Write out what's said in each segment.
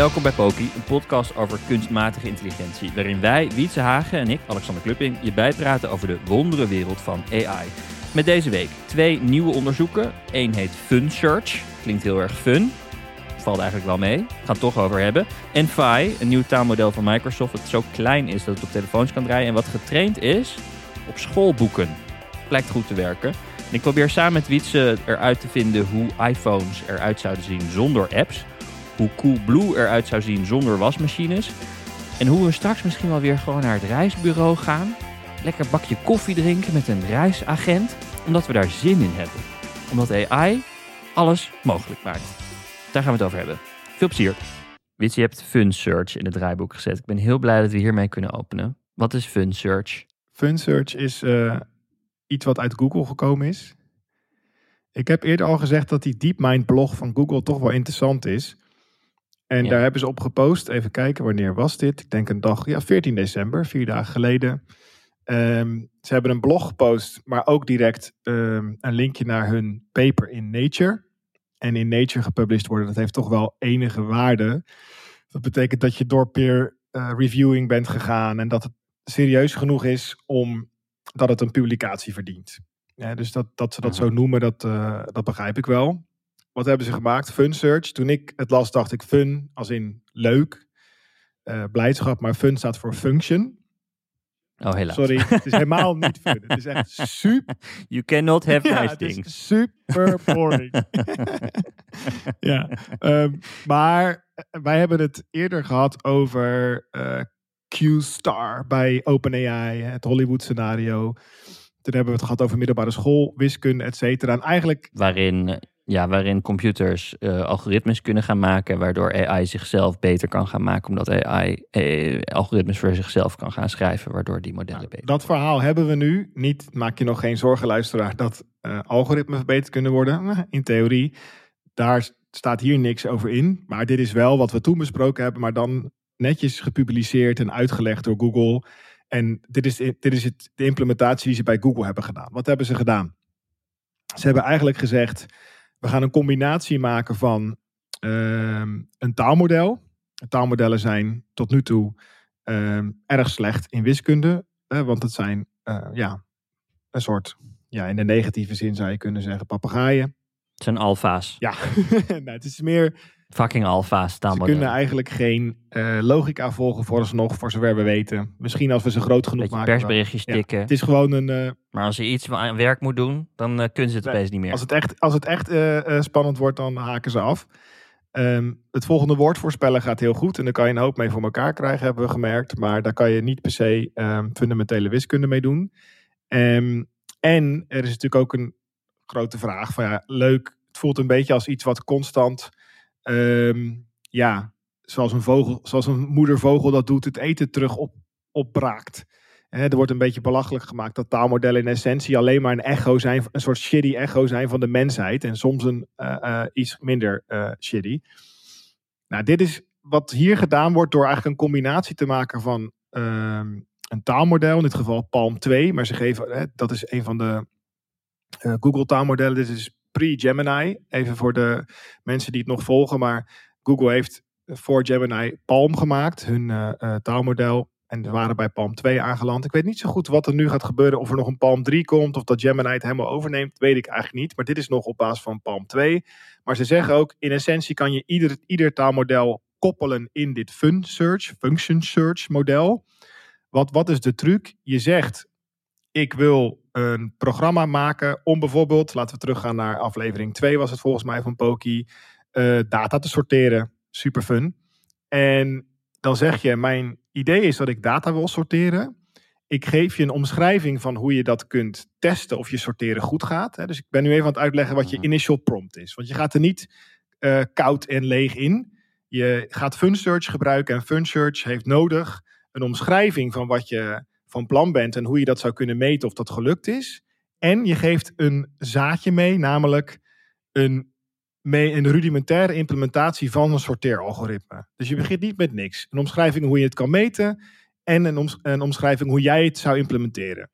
Welkom bij Poki, een podcast over kunstmatige intelligentie, waarin wij, Wietse Hagen en ik, Alexander Klupping, je bijpraten over de wonderenwereld van AI. Met deze week twee nieuwe onderzoeken. Eén heet Fun Search, klinkt heel erg fun, valt eigenlijk wel mee, gaan het toch over hebben. En Phi, een nieuw taalmodel van Microsoft dat zo klein is dat het op telefoons kan draaien en wat getraind is op schoolboeken. Blijkt goed te werken. En ik probeer samen met Wietse eruit te vinden hoe iPhones eruit zouden zien zonder apps hoe Coolblue eruit zou zien zonder wasmachines. En hoe we straks misschien wel weer gewoon naar het reisbureau gaan. Lekker bakje koffie drinken met een reisagent. Omdat we daar zin in hebben. Omdat AI alles mogelijk maakt. Daar gaan we het over hebben. Veel plezier. Wits, je hebt Fun Search in het draaiboek gezet. Ik ben heel blij dat we hiermee kunnen openen. Wat is Fun Search? Fun Search is uh, iets wat uit Google gekomen is. Ik heb eerder al gezegd dat die DeepMind blog van Google toch wel interessant is. En daar hebben ze op gepost. Even kijken, wanneer was dit? Ik denk een dag, ja, 14 december, vier dagen geleden. Um, ze hebben een blog gepost, maar ook direct um, een linkje naar hun paper in Nature. En in Nature gepubliceerd worden, dat heeft toch wel enige waarde. Dat betekent dat je door peer uh, reviewing bent gegaan en dat het serieus genoeg is om dat het een publicatie verdient. Ja, dus dat, dat ze dat zo noemen, dat, uh, dat begrijp ik wel. Wat hebben ze gemaakt? Fun Search. Toen ik het las, dacht ik fun als in leuk, uh, blijdschap, maar fun staat voor function. Oh, helaas. Sorry, het is helemaal niet fun. Het is echt super. You cannot have ja, nice things. super boring. ja, um, maar wij hebben het eerder gehad over uh, Q-Star bij OpenAI, het Hollywood scenario. Toen hebben we het gehad over middelbare school, wiskunde, et cetera. En eigenlijk... Waarin ja, waarin computers uh, algoritmes kunnen gaan maken, waardoor AI zichzelf beter kan gaan maken, omdat AI eh, algoritmes voor zichzelf kan gaan schrijven, waardoor die modellen nou, beter. Dat verhaal hebben we nu. Niet, maak je nog geen zorgen, luisteraar, dat uh, algoritmes verbeterd kunnen worden. In theorie, daar staat hier niks over in. Maar dit is wel wat we toen besproken hebben, maar dan netjes gepubliceerd en uitgelegd door Google. En dit is, dit is het, de implementatie die ze bij Google hebben gedaan. Wat hebben ze gedaan? Ze hebben eigenlijk gezegd we gaan een combinatie maken van um, een taalmodel. Taalmodellen zijn tot nu toe um, erg slecht in wiskunde. Want het zijn uh, ja, een soort, ja, in de negatieve zin zou je kunnen zeggen, papegaaien. Het zijn alfa's. Ja, nou, het is meer... Fucking alfa's taalmodellen. Ze kunnen eigenlijk geen uh, logica volgen vooralsnog, voor zover we weten. Misschien als we ze groot genoeg maken. persberichtjes tikken. Het is gewoon een... Uh, maar als je iets aan werk moet doen, dan uh, kunnen ze het nee, opeens niet meer. Als het echt, als het echt spannend wordt, dan haken ze af. Um, het volgende woord voorspellen gaat heel goed. En daar kan je een hoop mee voor elkaar krijgen, hebben we gemerkt. Maar daar kan je niet per se um, fundamentele wiskunde mee doen. Um, en er is natuurlijk ook een grote vraag van ja, leuk. Het voelt een beetje als iets wat constant, ja, zoals een vogel, zoals een moedervogel dat doet, het eten terug op, opbraakt. Er wordt een beetje belachelijk gemaakt dat taalmodellen in essentie alleen maar een echo zijn, een soort shitty echo zijn van de mensheid. En soms een uh, uh, iets minder uh, shitty. Nou, dit is wat hier gedaan wordt door eigenlijk een combinatie te maken van um, een taalmodel, in dit geval Palm 2. Maar ze geven, dat is een van de Google taalmodellen. Dit is pre-Gemini. Even voor de mensen die het nog volgen. Maar Google heeft voor Gemini Palm gemaakt, hun uh, taalmodel. En we waren bij Palm 2 aangeland. Ik weet niet zo goed wat er nu gaat gebeuren. Of er nog een Palm 3 komt. Of dat Gemini het helemaal overneemt. Weet ik eigenlijk niet. Maar dit is nog op basis van Palm 2. Maar ze zeggen ook. In essentie kan je ieder, ieder taalmodel koppelen in dit fun search. Function search model. Wat, wat is de truc? Je zegt. Ik wil een programma maken om bijvoorbeeld. Laten we teruggaan naar aflevering 2 was het volgens mij van Poki. Uh, data te sorteren. Super fun. En dan zeg je, mijn idee is dat ik data wil sorteren. ik geef je een omschrijving van hoe je dat kunt testen of je sorteren goed gaat. Hè. Dus ik ben nu even aan het uitleggen wat je Mhm. initial prompt is. Want je gaat er niet eh, koud en leeg in. Je gaat FunSearch gebruiken en FunSearch heeft nodig een omschrijving van wat je van plan bent en hoe je dat zou kunnen meten of dat gelukt is. En je geeft een zaadje mee, namelijk een, mee een rudimentaire implementatie van een sorteeralgoritme. Dus je begint niet met niks. Een omschrijving hoe je het kan meten en een, oms- een omschrijving hoe jij het zou implementeren.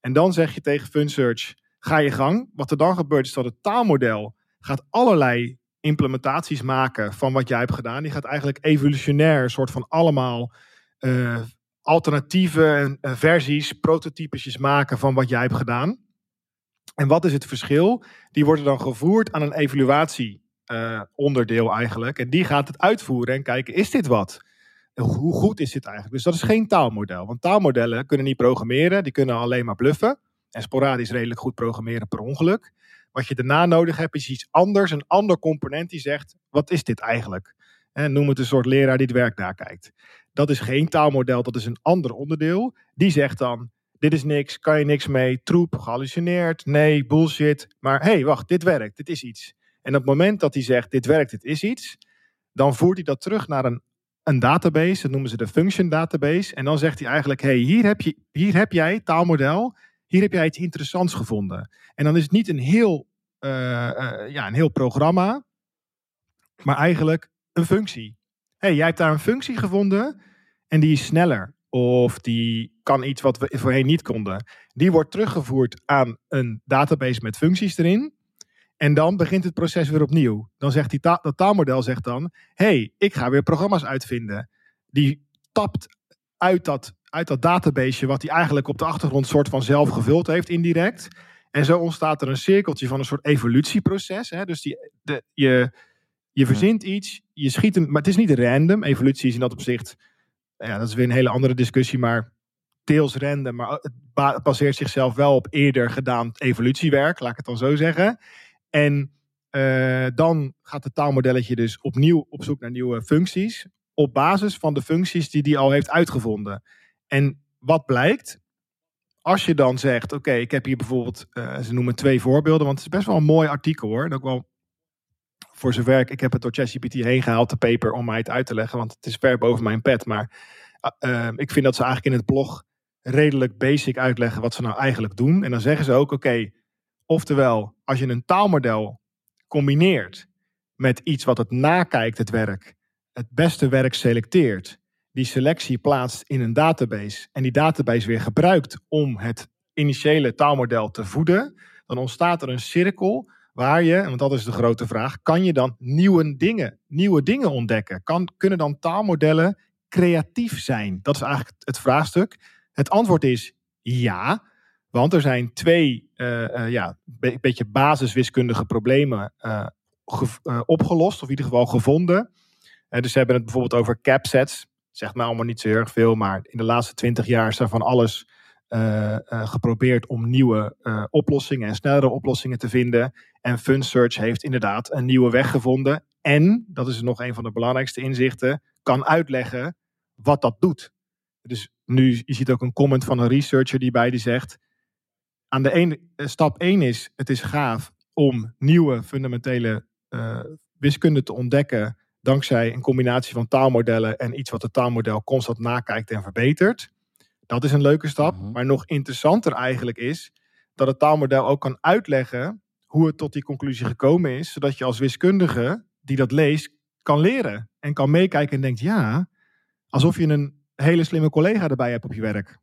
En dan zeg je tegen FunSearch, ga je gang. Wat er dan gebeurt is dat het taalmodel gaat allerlei implementaties maken van wat jij hebt gedaan. Die gaat eigenlijk evolutionair soort van allemaal eh, alternatieve versies, prototypes maken van wat jij hebt gedaan. En wat is het verschil? Die worden dan gevoerd aan een evaluatie eh, onderdeel eigenlijk. En die gaat het uitvoeren en kijken, is dit wat? Hoe goed is dit eigenlijk? Dus dat is geen taalmodel. Want taalmodellen kunnen niet programmeren. Die kunnen alleen maar bluffen. En sporadisch redelijk goed programmeren per ongeluk. Wat je daarna nodig hebt is iets anders. Een ander component die zegt, wat is dit eigenlijk? En noem het een soort leraar die het werk nakijkt. Dat is geen taalmodel, dat is een ander onderdeel. Die zegt dan, dit is niks, kan je niks mee, troep, gehallucineerd, nee, bullshit. Maar hé, hey, wacht, dit werkt, dit is iets. En op het moment dat hij zegt, dit werkt, dit is iets, dan voert hij dat terug naar een, een database, dat noemen ze de function database. En dan zegt hij eigenlijk, hé, hey, hier, heb je, hier heb jij, taalmodel, hier heb jij iets interessants gevonden. En dan is het niet een heel, uh, uh, ja, een heel programma, maar eigenlijk een functie. Hé, hey, jij hebt daar een functie gevonden en die is sneller. Of die kan iets wat we voorheen niet konden. Die wordt teruggevoerd aan een database met functies erin. En dan begint het proces weer opnieuw. Dan zegt die dat taalmodel zegt dan: hey, ik ga weer programma's uitvinden. Die tapt uit dat, uit dat database wat hij eigenlijk op de achtergrond soort van zelf gevuld heeft, indirect. En zo ontstaat er een cirkeltje van een soort evolutieproces. Hè? Dus die, de, je, je verzint iets, je schiet hem, maar het is niet random. Evolutie is in dat opzicht, ja, dat is weer een hele andere discussie, maar deels random, maar het baseert zichzelf wel op eerder gedaan evolutiewerk, laat ik het dan zo zeggen. En uh, dan gaat het taalmodelletje dus opnieuw op zoek naar nieuwe functies, op basis van de functies die die al heeft uitgevonden. En wat blijkt? Als je dan zegt, oké, ik heb hier bijvoorbeeld, uh, ze noemen twee voorbeelden, want het is best wel een mooi artikel hoor. En ook wel voor zover ik, ik heb het door ChatGPT heen gehaald, de paper, om mij het uit te leggen, want het is ver boven mijn pet. Maar uh, ik vind dat ze eigenlijk in het blog redelijk basic uitleggen wat ze nou eigenlijk doen. En dan zeggen ze ook, oké, oftewel, als je een taalmodel combineert met iets wat het nakijkt, het werk, het beste werk selecteert, die selectie plaatst in een database en die database weer gebruikt om het initiële taalmodel te voeden, dan ontstaat er een cirkel waar je, want dat is de grote vraag, kan je dan nieuwe dingen, nieuwe dingen ontdekken? Kan, kunnen dan taalmodellen creatief zijn? Dat is eigenlijk het vraagstuk. Het antwoord is ja, want er zijn twee uh, uh, ja, be beetje basiswiskundige problemen uh, opgelost, of in ieder geval gevonden. dus ze hebben het bijvoorbeeld over capsets. Zegt mij allemaal niet zo heel erg veel, maar in de laatste twintig jaar is er van alles geprobeerd om nieuwe oplossingen en snellere oplossingen te vinden. En FunSearch heeft inderdaad een nieuwe weg gevonden. En, dat is nog een van de belangrijkste inzichten, kan uitleggen wat dat doet. Dus nu, je ziet ook een comment van een researcher die bij die zegt. Aan de ene, stap 1 is, het is gaaf om nieuwe fundamentele uh, wiskunde te ontdekken. Dankzij een combinatie van taalmodellen en iets wat het taalmodel constant nakijkt en verbetert. Dat is een leuke stap. Mhm. Maar nog interessanter eigenlijk is dat het taalmodel ook kan uitleggen hoe het tot die conclusie gekomen is. Zodat je als wiskundige die dat leest, kan leren. En kan meekijken en denkt, ja, alsof je een hele slimme collega erbij hebt op je werk.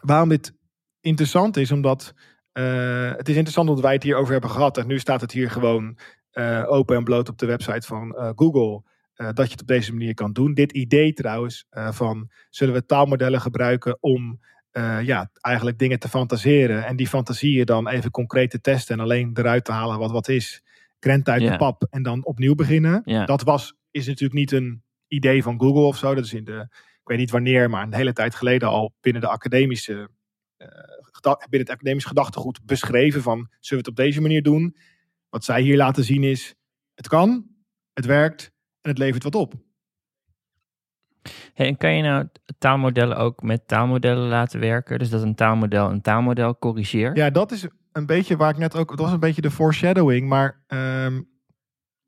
Waarom dit interessant is, omdat uh, het is interessant omdat wij het hierover hebben gehad. En nu staat het hier gewoon uh, open en bloot op de website van uh, Google. Dat je het op deze manier kan doen. Dit idee trouwens van zullen we taalmodellen gebruiken om uh, ja, eigenlijk dingen te fantaseren. En die fantasieën dan even concreet te testen en alleen eruit te halen wat wat is. Krent uit de pap en dan opnieuw beginnen. Dat was, is natuurlijk niet een idee van Google of zo. Dat is in de, ik weet niet wanneer, maar een hele tijd geleden al binnen de academische, eh, binnen het academisch gedachtegoed beschreven van zullen we het op deze manier doen? Wat zij hier laten zien is, het kan, het werkt en het levert wat op. Hey, en kan je nou taalmodellen ook met taalmodellen laten werken? Dus dat een taalmodel een taalmodel corrigeert? Ja, dat is een beetje waar ik net ook. Dat was een beetje de foreshadowing. Maar. ehm,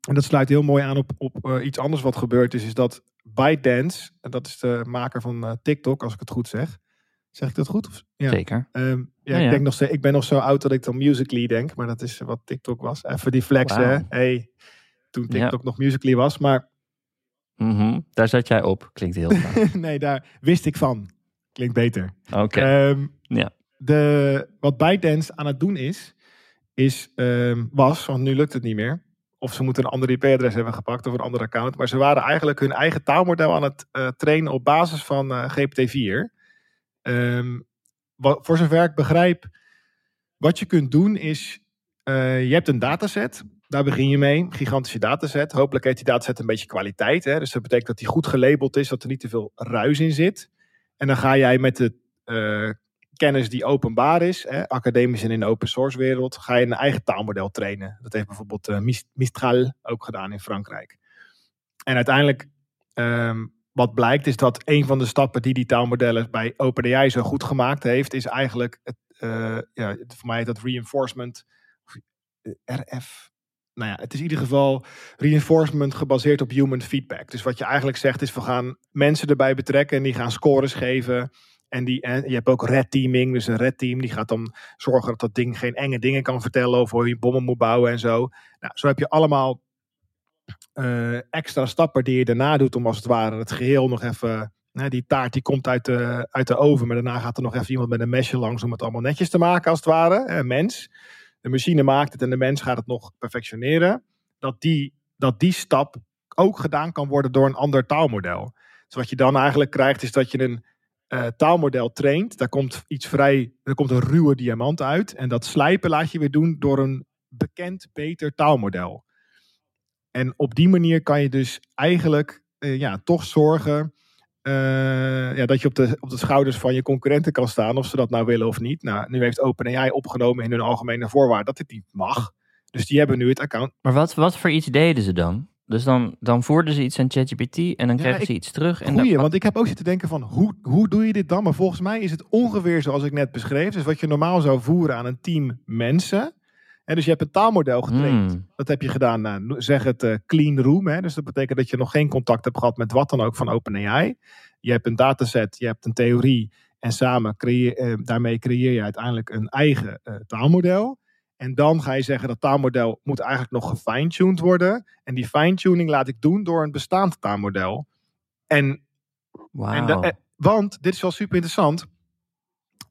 en dat sluit heel mooi aan op, op eh, iets anders wat gebeurd is. Is dat ByteDance. En dat is de maker van eh, TikTok, als ik het goed zeg. Zeg ik dat goed? Of, ja. Zeker. Ehm, ja, Ja, Ik, denk nog ik ben nog zo oud dat ik dan Musically denk. Maar dat is wat TikTok was. Even die flex, hè. Hey, toen Ja. TikTok nog Musically was. Maar Mhm, Daar zat jij op. Klinkt heel gaaf. nee, daar wist ik van. Klinkt beter. Oké. Ehm, Ja. de, wat ByteDance aan het doen is, is ehm, was, want nu lukt het niet meer. Of ze moeten een ander IP-adres hebben gepakt of een ander account. Maar ze waren eigenlijk hun eigen taalmodel aan het eh, trainen op basis van eh, GPT-4. Ehm, wat, voor zover ik begrijp, wat je kunt doen is, eh, je hebt een dataset. Daar begin je mee, gigantische dataset. Hopelijk heeft die dataset een beetje kwaliteit. Hè? Dus dat betekent dat die goed gelabeld is, dat er niet te veel ruis in zit. En dan ga jij met de eh, kennis die openbaar is, hè, academisch en in de open source wereld, ga je een eigen taalmodel trainen. Dat heeft bijvoorbeeld eh, Mis- Mistral ook gedaan in Frankrijk. En uiteindelijk, ehm, wat blijkt, is dat een van de stappen die die taalmodellen bij OpenAI zo goed gemaakt heeft, is eigenlijk, het, eh, ja, voor mij dat reinforcement, RF. Nou ja, het is in ieder geval reinforcement gebaseerd op human feedback. Dus wat je eigenlijk zegt is, we gaan mensen erbij betrekken en die gaan scores geven. En, die, je hebt ook red teaming, dus een red team die gaat dan zorgen dat dat ding geen enge dingen kan vertellen over hoe je bommen moet bouwen en zo. Nou, zo heb je allemaal eh, extra stappen die je daarna doet om als het ware het geheel nog even, die taart die komt uit de, uit de oven, maar daarna gaat er nog even iemand met een mesje langs om het allemaal netjes te maken als het ware. Mens. De machine maakt het en de mens gaat het nog perfectioneren. Dat die, dat die stap ook gedaan kan worden door een ander taalmodel. Dus wat je dan eigenlijk krijgt is dat je een eh, taalmodel traint. Daar komt iets vrij, er komt een ruwe diamant uit. En dat slijpen laat je weer doen door een bekend, beter taalmodel. En op die manier kan je dus eigenlijk eh, ja, toch zorgen eh, ja, dat je op de, op de schouders van je concurrenten kan staan. Of ze dat nou willen of niet. Nou, nu heeft OpenAI opgenomen in hun algemene voorwaarden dat dit niet mag. Dus die hebben nu het account. Maar wat, wat voor iets deden ze dan? Dus dan, dan voerden ze iets aan ChatGPT en dan kregen ik- ze iets terug. En Goeie, dan, want ik heb ook zitten denken van hoe, hoe doe je dit dan? Maar volgens mij is het ongeveer zoals ik net beschreef. Dus wat je normaal zou voeren aan een team mensen. En dus je hebt een taalmodel getraind. Hmm. Dat heb je gedaan, nou, zeg het eh, clean room. Hè? Dus dat betekent dat je nog geen contact hebt gehad met wat dan ook van OpenAI. Je hebt een dataset, je hebt een theorie. En samen creëer, eh, daarmee creëer je uiteindelijk een eigen eh, taalmodel. En dan ga je zeggen dat taalmodel moet eigenlijk nog gefine-tuned worden. En die fine-tuning laat ik doen door een bestaand taalmodel. En en eh, want, dit is wel super interessant.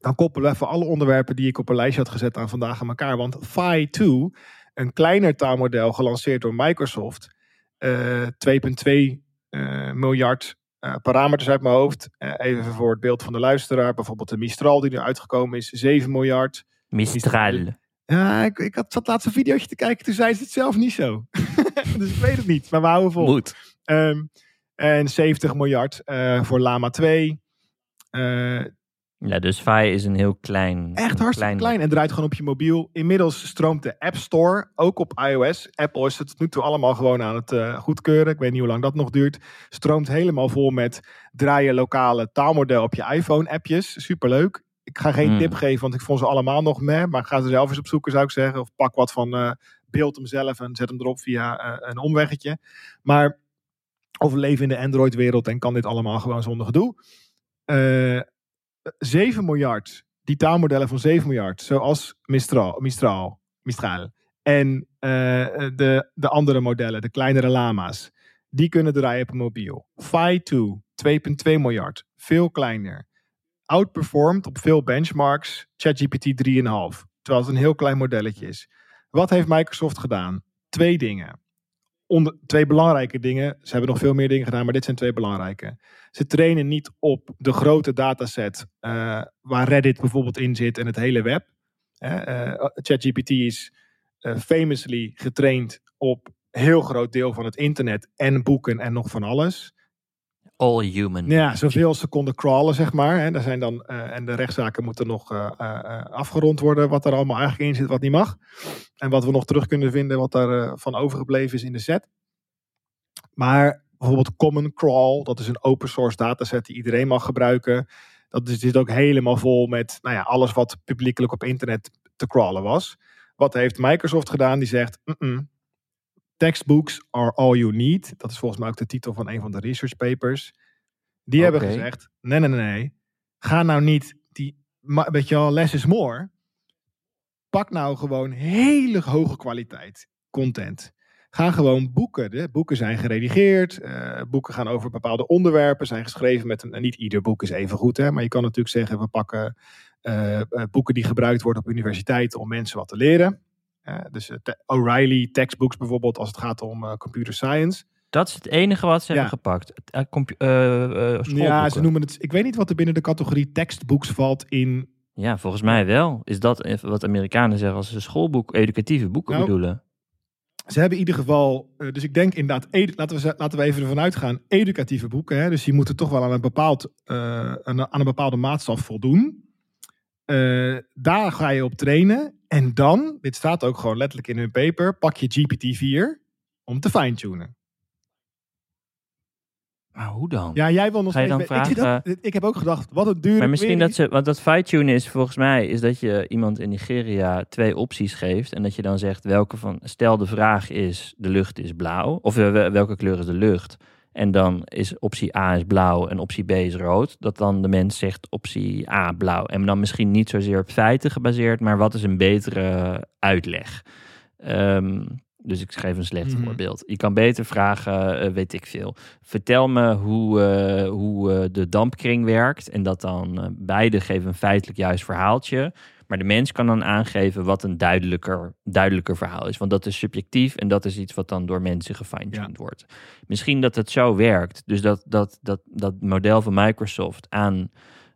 Dan koppelen we even alle onderwerpen die ik op een lijstje had gezet aan vandaag aan elkaar. Want Phi 2, een kleiner taalmodel gelanceerd door Microsoft. eh 2,2 eh, miljard eh, parameters uit mijn hoofd. Eh, even voor het beeld van de luisteraar. Bijvoorbeeld de Mistral die nu uitgekomen is, 7 miljard. Mistral. Ja, ik, ik had zat laatst een videootje te kijken, toen zei ze het zelf niet zo. dus ik weet het niet, maar we houden vol. Moet. Ehm, en 70 miljard eh, voor Lama 2. Eh, Ja, dus Fi is een heel klein... echt hartstikke klein en draait gewoon op je mobiel. Inmiddels stroomt de App Store, ook op iOS. Apple is het tot nu toe allemaal gewoon aan het eh, goedkeuren. Ik weet niet hoe lang dat nog duurt. Stroomt helemaal vol met draaien lokale taalmodel op je iPhone-appjes. Superleuk. Ik ga geen Hmm. tip geven, want ik vond ze allemaal nog meh. Maar ga ze zelf eens opzoeken, zou ik zeggen. Of pak wat van eh, beeld hem zelf en zet hem erop via eh, een omweggetje. Maar of we leven in de Android-wereld en kan dit allemaal gewoon zonder gedoe. Eh 7 miljard, die taalmodellen van 7 miljard, zoals Mistral, Mistral, Mistral en eh, de, de andere modellen, de kleinere lama's, die kunnen draaien op mobiel. Phi 2, 2,2 miljard, veel kleiner. Outperformed op veel benchmarks, ChatGPT 3,5, terwijl het een heel klein modelletje is. Wat heeft Microsoft gedaan? Twee dingen. Onder, twee belangrijke dingen. Ze hebben nog veel meer dingen gedaan, maar dit zijn twee belangrijke. Ze trainen niet op de grote dataset eh, waar Reddit bijvoorbeeld in zit en het hele web. Eh, ChatGPT is eh, famously getraind op heel groot deel van het internet en boeken en nog van alles. All human. Ja, zoveel konden crawlen, zeg maar. Hè. Daar zijn dan, eh, en de rechtszaken moeten nog eh, eh, afgerond worden. Wat er allemaal eigenlijk in zit, wat niet mag. En wat we nog terug kunnen vinden, wat daar van overgebleven is in de set. Maar bijvoorbeeld Common Crawl. Dat is een open source dataset die iedereen mag gebruiken. Dat is, zit ook helemaal vol met nou ja, alles wat publiekelijk op internet te crawlen was. Wat heeft Microsoft gedaan? Die zegt, "Mm-mm, textbooks are all you need. Dat is volgens mij ook de titel van een van de research papers. Die hebben gezegd, nee, nee, nee, nee. Ga nou niet die, weet je wel, less is more. Pak nou gewoon hele hoge kwaliteit content. Ga gewoon boeken. De boeken zijn geredigeerd. eh, boeken gaan over bepaalde onderwerpen. Zijn geschreven met een. en Niet ieder boek is even goed, hè, maar je kan natuurlijk zeggen: we pakken eh, eh, boeken die gebruikt worden op universiteiten om mensen wat te leren. Dus eh, O'Reilly textbooks bijvoorbeeld als het gaat om eh, computer science. Dat is het enige wat ze Ja. hebben gepakt. Eh, Ja, ze noemen het. Ik weet niet wat er binnen de categorie textbooks valt in. Ja, volgens mij wel. Is dat wat Amerikanen zeggen als ze schoolboek, educatieve boeken Nou, bedoelen? Ze hebben in ieder geval. dus ik denk inderdaad. laten, we, laten we even ervan uitgaan. Educatieve boeken. Hè, dus die moeten toch wel aan een, bepaald, aan, aan een bepaalde maatstaf voldoen. Daar ga je op trainen. En dan, dit staat ook gewoon letterlijk in hun paper. Pak je GPT-4 om te fine-tunen. Maar hoe dan? Ja, jij wil nog Ga je steeds- dan ik, vragen- ik heb ook gedacht, wat een dure. Maar misschien dat ze, want dat fine-tunen is volgens mij, is dat je iemand in Nigeria twee opties geeft. En dat je dan zegt welke van, stel de vraag is, de lucht is blauw. Of eh, wel- welke kleur is de lucht? En dan is optie A is blauw en optie B is rood. Dat dan de mens zegt optie A blauw. En dan misschien niet zozeer op feiten gebaseerd, maar wat is een betere uitleg? Ehm, dus ik geef een slecht Mhm. voorbeeld. Je kan beter vragen, eh, weet ik veel. Vertel me hoe, eh, hoe eh, de dampkring werkt. En dat dan beide geven een feitelijk juist verhaaltje. Maar de mens kan dan aangeven wat een duidelijker, duidelijker verhaal is. Want dat is subjectief en dat is iets wat dan door mensen gefine-tuned wordt. Misschien dat het zo werkt. Dus dat, dat, dat, dat model van Microsoft aan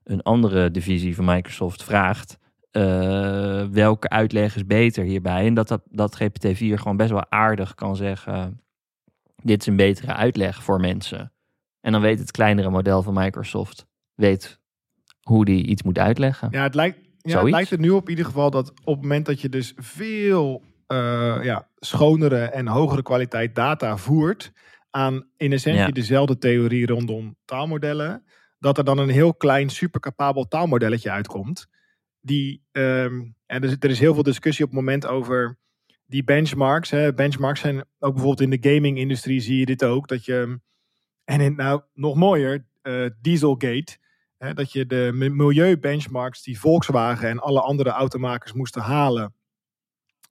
een andere divisie van Microsoft vraagt. Eh, welke uitleg is beter hierbij? En dat, dat, dat GPT-4 gewoon best wel aardig kan zeggen. Dit is een betere uitleg voor mensen. En dan weet het kleinere model van Microsoft weet hoe die iets moet uitleggen. Ja, het lijkt, ja, het lijkt er nu op in ieder geval dat op het moment dat je dus veel eh, ja, schonere en hogere kwaliteit data voert aan in essentie Ja. dezelfde theorie rondom taalmodellen, dat er dan een heel klein supercapabel taalmodelletje uitkomt. Die, ehm, en er, is- er is heel veel discussie op het moment over die benchmarks. Hè. Benchmarks zijn ook bijvoorbeeld in de gaming-industrie zie je dit ook. Dat je, en in, nou nog mooier, eh, Dieselgate. Hè, dat je de mi- milieubenchmarks die Volkswagen en alle andere automakers moesten halen,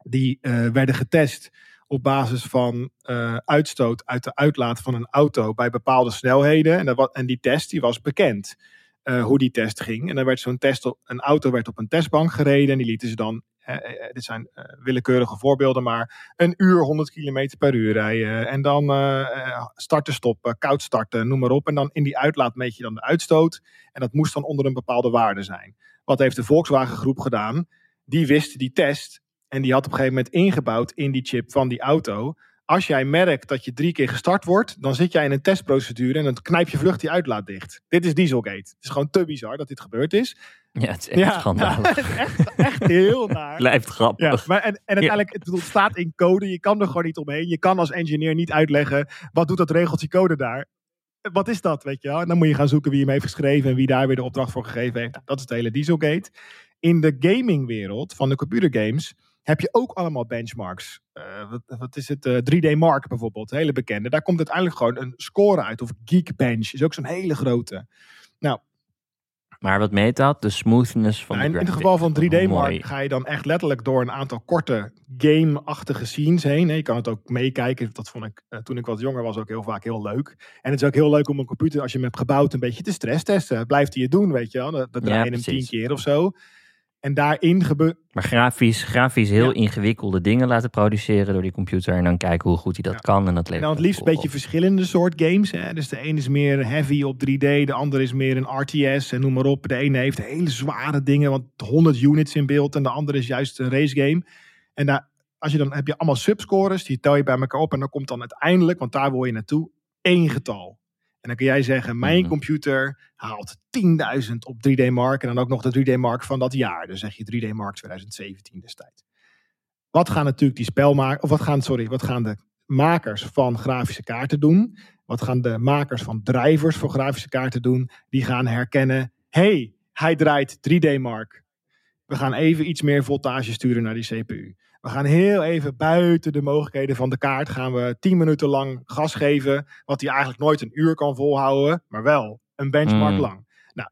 die eh, werden getest op basis van eh, uitstoot uit de uitlaat van een auto bij bepaalde snelheden. En, dat en die test die was bekend eh, hoe die test ging. En dan werd zo'n test, op- een auto werd op een testbank gereden en die lieten ze dan, eh, eh, dit zijn willekeurige voorbeelden, maar een uur 100 km per uur rijden. En dan starten, stoppen, koud starten, noem maar op. En dan in die uitlaat meet je dan de uitstoot. En dat moest dan onder een bepaalde waarde zijn. Wat heeft de Volkswagen groep gedaan? Die wist die test en die had op een gegeven moment ingebouwd in die chip van die auto. Als jij merkt dat je drie keer gestart wordt, dan zit jij in een testprocedure en dan knijp je vlucht die uitlaat dicht. Dit is Dieselgate. Het is gewoon te bizar dat dit gebeurd is. Ja, het is echt schandalig. is echt, echt heel naar. Blijft Ja, grappig. maar en, en uiteindelijk, het, het staat in code. Je kan er gewoon niet omheen. Je kan als engineer niet uitleggen, wat doet dat regeltje code daar? Wat is dat, weet je wel? En dan moet je gaan zoeken wie hem heeft geschreven en wie daar weer de opdracht voor gegeven heeft. Dat is het hele Dieselgate. In de gamingwereld van de computergames heb je ook allemaal benchmarks. Eh, wat, wat is het? Eh, 3D Mark bijvoorbeeld, hele bekende. Daar komt uiteindelijk gewoon een score uit. Of Geekbench is ook zo'n hele grote. Maar wat meet dat? De smoothness van Nou, de in, in het geval van 3D Mooi. Mark ga je dan echt letterlijk door een aantal korte game-achtige scenes heen. Je kan het ook meekijken. Dat vond ik eh, toen ik wat jonger was ook heel vaak heel leuk. En het is ook heel leuk om een computer, als je hem hebt gebouwd, een beetje te stress testen. Blijft hij het doen, weet je wel? Dat, draai je hem tien keer of zo. En daarin gebeurt... Maar grafisch, grafisch heel Ja. ingewikkelde dingen laten produceren door die computer. En dan kijken hoe goed hij dat Ja. kan. En dat En levert dan het liefst een op. beetje verschillende soort games. Hè? Dus de een is meer heavy op 3D, de ander is meer een RTS en noem maar op. De ene heeft hele zware dingen, want 100 units in beeld. En de andere is juist een race game. En daar, als je dan heb je allemaal subscores, die tel je bij elkaar op. En dan komt dan uiteindelijk, want daar wil je naartoe, één getal. En dan kun jij zeggen, mijn Mhm. computer haalt 10.000 op 3D Mark. En dan ook nog de 3D Mark van dat jaar. Dus zeg je 3D Mark 2017 destijds. Wat gaan natuurlijk die spelmakers, of wat gaan, sorry, wat gaan de makers van grafische kaarten doen? Wat gaan de makers van drivers voor grafische kaarten doen? Die gaan herkennen, hey, hij draait 3D Mark. We gaan even iets meer voltage sturen naar die CPU. We gaan heel even buiten de mogelijkheden van de kaart. Gaan we 10 minuten lang gas geven. Wat hij eigenlijk nooit een uur kan volhouden. Maar wel een benchmark Mm. lang. Nou,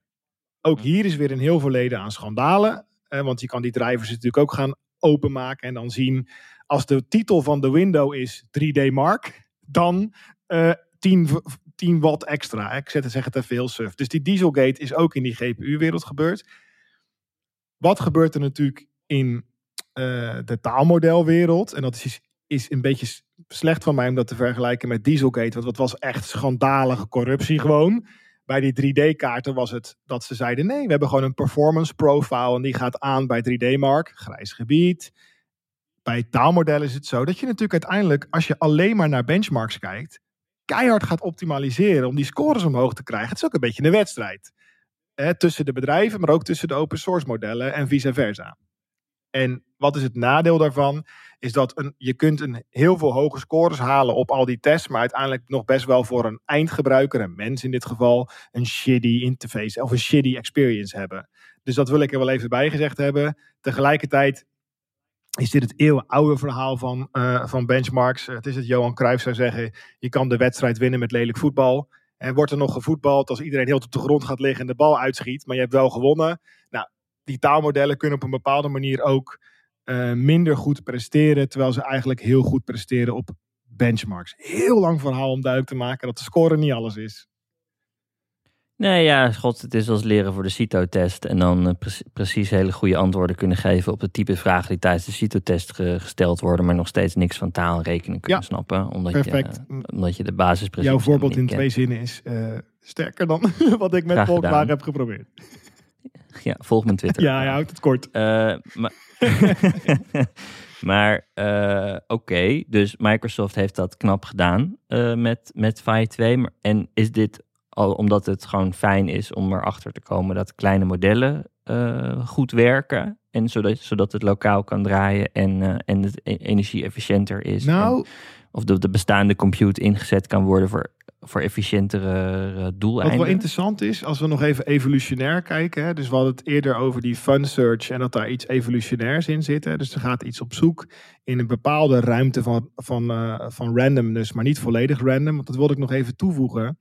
ook hier is weer een heel verleden aan schandalen. Eh, want je kan die drivers natuurlijk ook gaan openmaken. En dan zien als de titel van de window is 3D Mark. Dan eh 10, v- 10 watt extra. Ik zet het, zeg het even heel suf. Dus die Dieselgate is ook in die GPU-wereld gebeurd. Wat gebeurt er natuurlijk in eh, de taalmodelwereld? En dat is, is een beetje slecht van mij om dat te vergelijken met Dieselgate. Want dat was echt schandalige corruptie gewoon. Bij die 3D-kaarten was het dat ze zeiden: nee, we hebben gewoon een performance profile en die gaat aan bij 3D-mark, grijs gebied. Bij taalmodellen is het zo dat je natuurlijk uiteindelijk, als je alleen maar naar benchmarks kijkt, keihard gaat optimaliseren om die scores omhoog te krijgen. Het is ook een beetje een wedstrijd. Tussen de bedrijven, maar ook tussen de open source modellen en vice versa. En wat is het nadeel daarvan? Is dat een, je kunt een, heel veel hoge scores halen op al die tests, maar uiteindelijk nog best wel voor een eindgebruiker, een mens in dit geval, een shitty interface of een shitty experience hebben. Dus dat wil ik er wel even bij gezegd hebben. Tegelijkertijd is dit het eeuwenoude verhaal van, eh, van benchmarks. Het is het Johan Cruijff zou zeggen, je kan de wedstrijd winnen met lelijk voetbal. En wordt er nog gevoetbald als iedereen heel op de grond gaat liggen en de bal uitschiet, maar je hebt wel gewonnen. Die taalmodellen kunnen op een bepaalde manier ook eh, minder goed presteren, terwijl ze eigenlijk heel goed presteren op benchmarks. Heel lang verhaal om duidelijk te maken dat de score niet alles is. Nee, ja, god, het is als leren voor de CITO-test. En dan eh, pre- precies hele goede antwoorden kunnen geven op het type vragen die tijdens de CITO-test ge- gesteld worden, maar nog steeds niks van taal en rekenen kunnen Ja, snappen. Omdat perfect. Je, eh, omdat je de basisprincipes Jouw voorbeeld in twee zinnen is sterker dan wat ik met gedaan. heb geprobeerd. Ja, volg mijn Twitter. Ja, hij houdt het kort. Eh, maar maar eh, oké, dus Microsoft heeft dat knap gedaan eh, met, met Fi 2. Maar, en is dit al omdat het gewoon fijn is om erachter te komen dat kleine modellen goed werken? En zodat, zodat het lokaal kan draaien en, en het e- energie-efficiënter is. En Nou, of de, de bestaande compute ingezet kan worden voor, voor efficiëntere eh, Wat doeleinden. wel interessant is, als we nog even evolutionair kijken. Hè, dus we hadden het eerder over die fun search en dat daar iets evolutionairs in zit. Hè, dus er gaat iets op zoek in een bepaalde ruimte van, van, eh, van randomness, maar niet volledig random. Want dat wilde ik nog even toevoegen.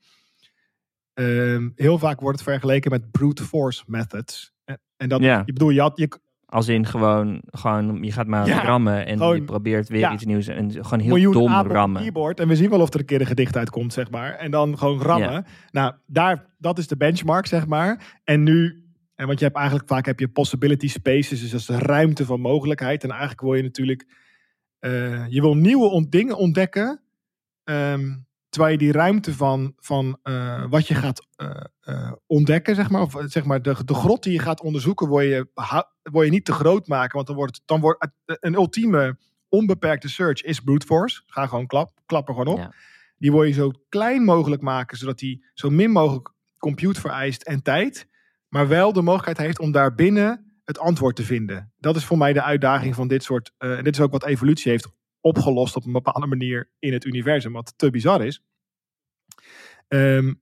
Ehm, heel vaak wordt het vergeleken met brute force methods. En, en dat, Ja. ik bedoel, je, had, je Als in gewoon, gewoon je gaat maar Ja, rammen en gewoon- je probeert weer ja. iets nieuws en gewoon heel miljoen dom rammen. keyboard en we zien wel of er een keer een gedicht uitkomt, zeg maar. En dan gewoon rammen. Ja. Nou, daar, dat is de benchmark, zeg maar. En nu, en want je hebt eigenlijk vaak heb je possibility spaces, dus dat is de ruimte van mogelijkheid. En eigenlijk wil je natuurlijk, eh, je wil nieuwe ont- dingen ontdekken, ehm, terwijl je die ruimte van, van eh, wat je gaat eh, eh, ontdekken, zeg maar, of zeg maar de, de grot die je gaat onderzoeken, wil je, wil je niet te groot maken, want dan wordt, dan wordt een ultieme onbeperkte search is brute force. Ga gewoon klap, klap er gewoon op. Ja. Die wil je zo klein mogelijk maken, zodat die zo min mogelijk compute vereist en tijd. Maar wel de mogelijkheid heeft om daarbinnen het antwoord te vinden. Dat is voor mij de uitdaging van dit soort. en dit is ook wat evolutie heeft opgelost op een bepaalde manier in het universum, wat te bizar is. Ehm,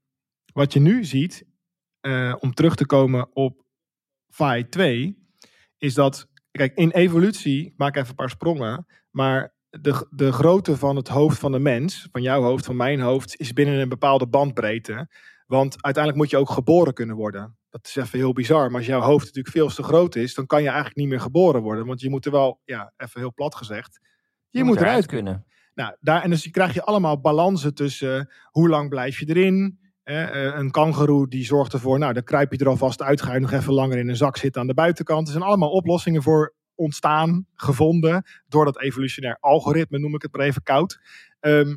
wat je nu ziet, eh, om terug te komen op Phi 2, is dat, kijk, in evolutie, ik maak even een paar sprongen, maar de, de grootte van het hoofd van de mens, van jouw hoofd, van mijn hoofd, is binnen een bepaalde bandbreedte. Want uiteindelijk moet je ook geboren kunnen worden. Dat is even heel bizar. Maar als jouw hoofd natuurlijk veel te groot is, dan kan je eigenlijk niet meer geboren worden. Want je moet er wel, ja, even heel plat gezegd, je, moet eruit kunnen. Nou, daar, en dus krijg je allemaal balansen tussen eh, hoe lang blijf je erin. Eh, eh, een kangoeroe die zorgt ervoor, nou dan kruip je er alvast uit, ga je nog even langer in een zak zitten aan de buitenkant. Er zijn allemaal oplossingen voor ontstaan, gevonden, door dat evolutionair algoritme, noem ik het maar even koud. Ehm,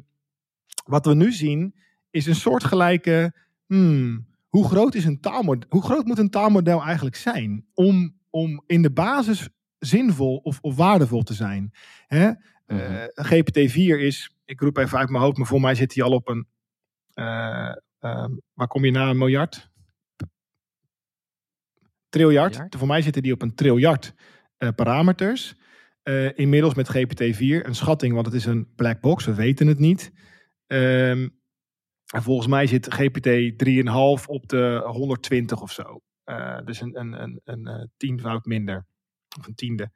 wat we nu zien, is een soortgelijke, hmm, hoe groot, is een taalmodel, hoe groot moet een taalmodel eigenlijk zijn om, om in de basis zinvol of, of waardevol te zijn? Hè? Mhm. Eh, GPT-4 is, ik roep even uit mijn hoofd, maar voor mij zit hij al op een, eh, ehm, waar kom je na een miljard? Triljard. Miljard? Voor mij zitten die op een triljard eh, parameters. Inmiddels met GPT-4 een schatting, want het is een black box, we weten het niet. Um, en volgens mij zit GPT 3,5 op de 120 of zo. Dus een, een, een, een, een tienvoud minder, of een tiende.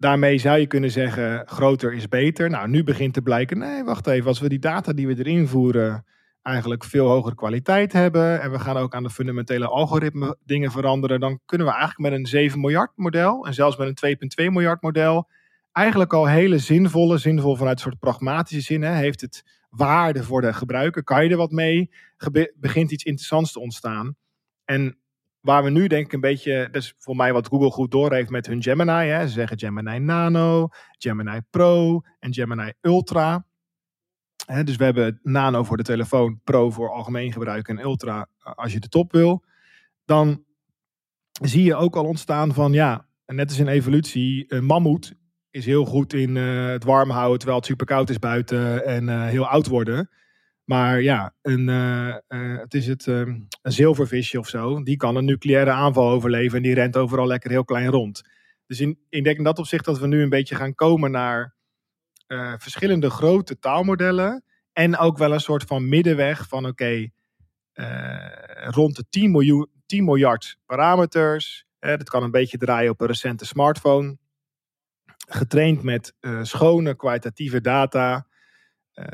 Daarmee zou je kunnen zeggen, groter is beter. Nou, nu begint te blijken, nee, wacht even, als we die data die we erin voeren eigenlijk veel hogere kwaliteit hebben en we gaan ook aan de fundamentele algoritme dingen veranderen, dan kunnen we eigenlijk met een 7 miljard model en zelfs met een 2,2 miljard model eigenlijk al hele zinvolle, zinvol vanuit een soort pragmatische zin, hè, heeft het waarde voor de gebruiker, kan je er wat mee, begint iets interessants te ontstaan. En waar we nu denk ik een beetje, dat is voor mij wat Google goed doorheeft met hun Gemini. Hè. Ze zeggen Gemini Nano, Gemini Pro en Gemini Ultra. Dus we hebben Nano voor de telefoon, Pro voor algemeen gebruik en Ultra eh, als je de top wil. Dan zie je ook al ontstaan van ja, net als in evolutie, een mammoet is heel goed in uh, het warm houden terwijl het super koud is buiten en uh, heel oud worden. Maar ja, een, uh, het is het, ehm, een zilvervisje of zo. Die kan een nucleaire aanval overleven en die rent overal lekker heel klein rond. Dus in, ik denk in dat opzicht dat we nu een beetje gaan komen naar verschillende grote taalmodellen. En ook wel een soort van middenweg van oké, rond de 10, miljoen, 10 miljard parameters. dat kan een beetje draaien op een recente smartphone getraind met schone kwalitatieve data,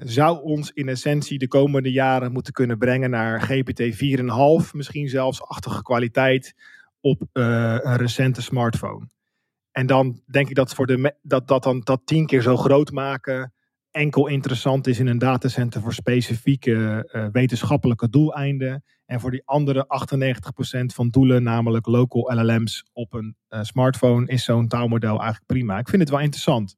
zou ons in essentie de komende jaren moeten kunnen brengen naar GPT 4,5, misschien zelfs achtige kwaliteit op uh, een recente smartphone. En dan denk ik dat, voor de dat, dat dan dat tien keer zo groot maken enkel interessant is in een datacenter voor specifieke uh, wetenschappelijke doeleinden. En voor die andere 98% van doelen, namelijk local LLM's op een smartphone, is zo'n taalmodel eigenlijk prima. Ik vind het wel interessant.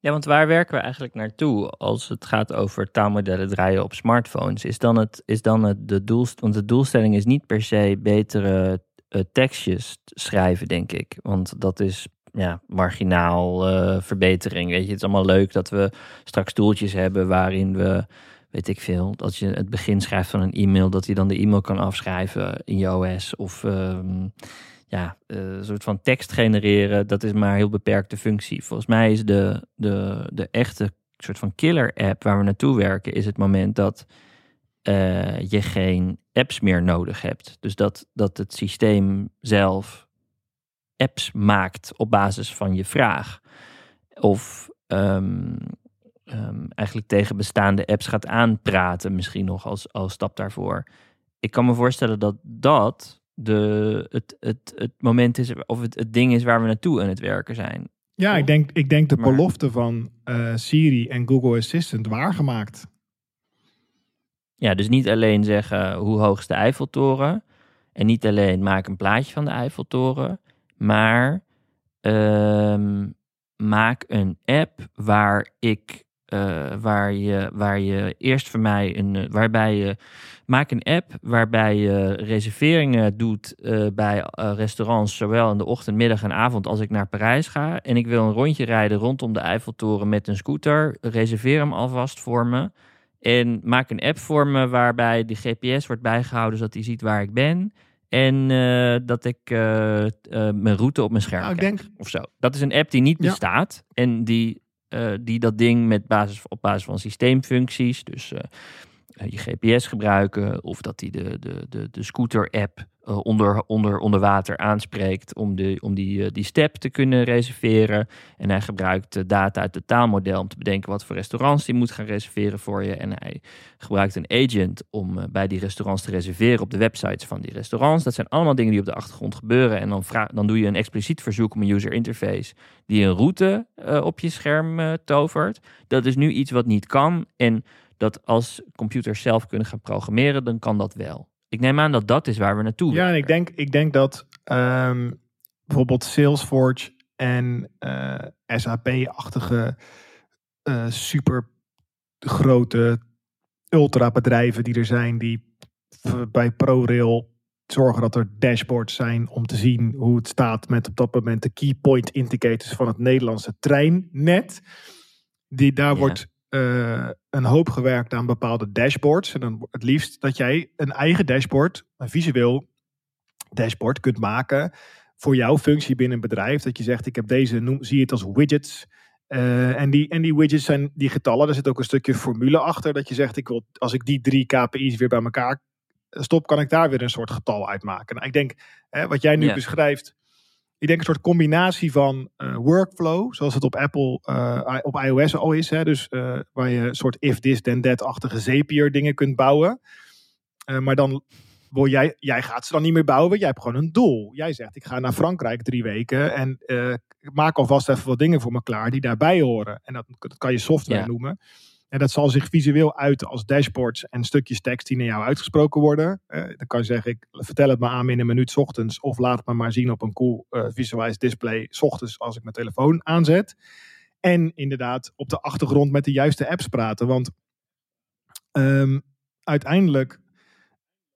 Ja, want waar werken we eigenlijk naartoe als het gaat over taalmodellen draaien op smartphones? Is dan het, is dan het de doelstelling, want de doelstelling is niet per se betere uh, tekstjes schrijven, denk ik. Want dat is ja, marginaal uh, verbetering. Weet je, het is allemaal leuk dat we straks toeltjes hebben waarin we, weet ik veel, dat je het begin schrijft van een e-mail, dat hij dan de e-mail kan afschrijven in je OS. Of um, ja, uh, een soort van tekst genereren, dat is maar een heel beperkte functie. Volgens mij is de, de, de echte soort van killer app waar we naartoe werken, is het moment dat uh, je geen apps meer nodig hebt. Dus dat, dat het systeem zelf apps maakt op basis van je vraag. Of um, um, eigenlijk tegen bestaande apps gaat aanpraten, misschien nog als, als stap daarvoor. Ik kan me voorstellen dat dat de, het, het, het moment is, of het, het ding is waar we naartoe aan het werken zijn. Ja, ik denk, ik denk de maar, belofte van uh, Siri en Google Assistant waargemaakt. Ja, dus niet alleen zeggen hoe hoog is de Eiffeltoren. En niet alleen maak een plaatje van de Eiffeltoren. Maar um, maak een app waar ik. Uh, waar, je, waar je eerst voor mij een. Waarbij je. Maak een app waarbij je reserveringen doet uh, bij restaurants. Zowel in de ochtend, middag en avond als ik naar Parijs ga. En ik wil een rondje rijden rondom de Eiffeltoren met een scooter. Reserveer hem alvast voor me. En maak een app voor me waarbij de GPS wordt bijgehouden zodat hij ziet waar ik ben. En uh, dat ik mijn route op mijn scherm nou, kijk, denk... of zo. Dat is een app die niet bestaat. En die, die dat ding met basis, op basis van systeemfuncties, dus je GPS gebruiken, of dat die de, de, de, de scooter-app uh, onder, onder, onder water aanspreekt om, de, om die, uh, die step te kunnen reserveren. En hij gebruikt data uit het taalmodel om te bedenken wat voor restaurants hij moet gaan reserveren voor je. En hij gebruikt een agent om bij die restaurants te reserveren op de websites van die restaurants. Dat zijn allemaal dingen die op de achtergrond gebeuren. En dan, vraag, dan doe je een expliciet verzoek om een user interface die een route op je scherm tovert. Dat is nu iets wat niet kan. En dat als computers zelf kunnen gaan programmeren, dan kan dat wel. Ik neem aan dat dat is waar we naartoe Ja, en ik denk, ik denk dat um, bijvoorbeeld Salesforce en uh, eh, SAP-achtige uh, super grote ultrabedrijven die er zijn, die bij ProRail zorgen dat er dashboards zijn om te zien hoe het staat met op dat moment de key point indicators van het Nederlandse treinnet. Die, daar ja. wordt uh, een hoop gewerkt aan bepaalde dashboards. En dan het liefst dat jij een eigen dashboard, een visueel dashboard kunt maken. voor jouw functie binnen een bedrijf. Dat je zegt, ik heb deze, noem, zie het als widgets. Uh, en, die, en die widgets zijn die getallen. Er zit ook een stukje formule achter. Dat je zegt, ik wil, als ik die drie KPI's weer bij elkaar stop, kan ik daar weer een soort getal uitmaken. Nou, ik denk, hè, wat jij nu beschrijft. Ik denk een soort combinatie van eh, workflow, zoals het op Apple, eh, op iOS al is. Hè, dus eh, waar je een soort if this then that-achtige Zapier dingen kunt bouwen. Maar dan wil jij, jij gaat ze dan niet meer bouwen. Jij hebt gewoon een doel. Jij zegt, ik ga naar Frankrijk drie weken en maak alvast even wat dingen voor me klaar die daarbij horen. En dat, dat kan je software Ja. noemen. En dat zal zich visueel uiten als dashboards en stukjes tekst die naar jou uitgesproken worden. Eh, dan kan je zeggen, ik vertel het me aan in een minuut ochtends. Of laat me maar zien op een cool eh, visualized display ochtends als ik mijn telefoon aanzet. En inderdaad op de achtergrond met de juiste apps praten. Want ehm, uiteindelijk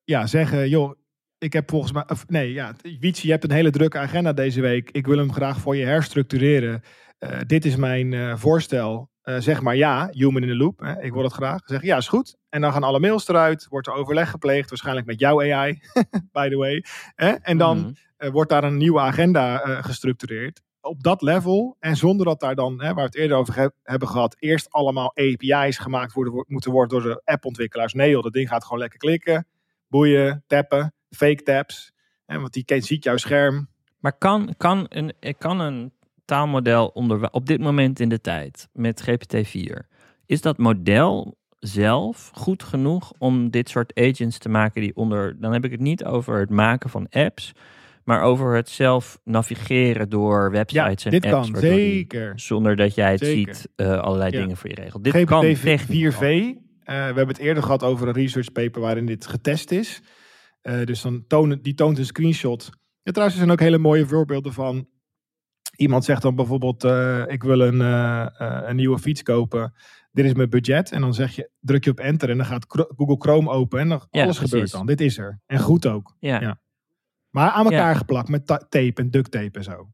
ja, zeggen, joh, ik heb volgens mij, nee, ja, Wietse, je hebt een hele drukke agenda deze week. Ik wil hem graag voor je herstructureren. Eh, dit is mijn eh, voorstel. Eh, zeg maar ja, human in the loop. Hè, ik wil het graag. Zeg ja, is goed. En dan gaan alle mails eruit. Wordt er overleg gepleegd, waarschijnlijk met jouw AI, by the way. Hè? En dan Mhm. eh, wordt daar een nieuwe agenda eh, gestructureerd. Op dat level. En zonder dat daar dan, hè, waar we het eerder over heb- hebben gehad, eerst allemaal API's gemaakt worden, wo- moeten worden door de appontwikkelaars. Nee joh, dat ding gaat gewoon lekker klikken, boeien, tappen, fake taps. Hè, want die ziet jouw scherm. Maar kan, kan, een, kan een taalmodel onder, op dit moment in de tijd met GPT-4, is dat model zelf goed genoeg om dit soort agents te maken die onder, dan heb ik het niet over het maken van apps, maar over het zelf navigeren door Ja, websites en apps. kan, die- zeker. zonder dat jij het Zeker. ziet, eh, allerlei Ja. dingen voor je regelt. Dit kan GPT technisch 4V. eh, we hebben het eerder gehad over een research paper waarin dit getest is. Eh, dus dan tonen, die toont een screenshot. Ja, trouwens, er zijn ook hele mooie voorbeelden van. Iemand zegt dan bijvoorbeeld: eh, Ik wil een, eh, eh, een nieuwe fiets kopen. Dit is mijn budget. En dan zeg je, druk je op enter en dan gaat Google Chrome open. En dan Ja, alles gebeurt dan. Dit is er. En goed ook. Ja. Ja. Maar aan elkaar Ja. geplakt met ta- tape en duct tape en zo.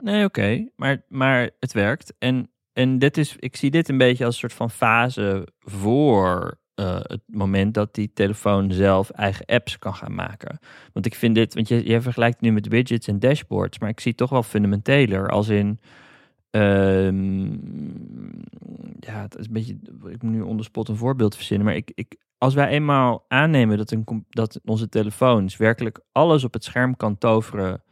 Nee, oké, maar, maar het werkt. En, en dit is, ik zie dit een beetje als een soort van fase voor eh, het moment dat die telefoon zelf eigen apps kan gaan maken. Want ik vind dit, want je, je vergelijkt het nu met widgets en dashboards, maar ik zie het toch wel fundamenteler. Als in, ehm, ja, het is een beetje, ik moet nu onder spot een voorbeeld verzinnen, maar ik, ik, als wij eenmaal aannemen dat, een, dat onze telefoons werkelijk alles op het scherm kan toveren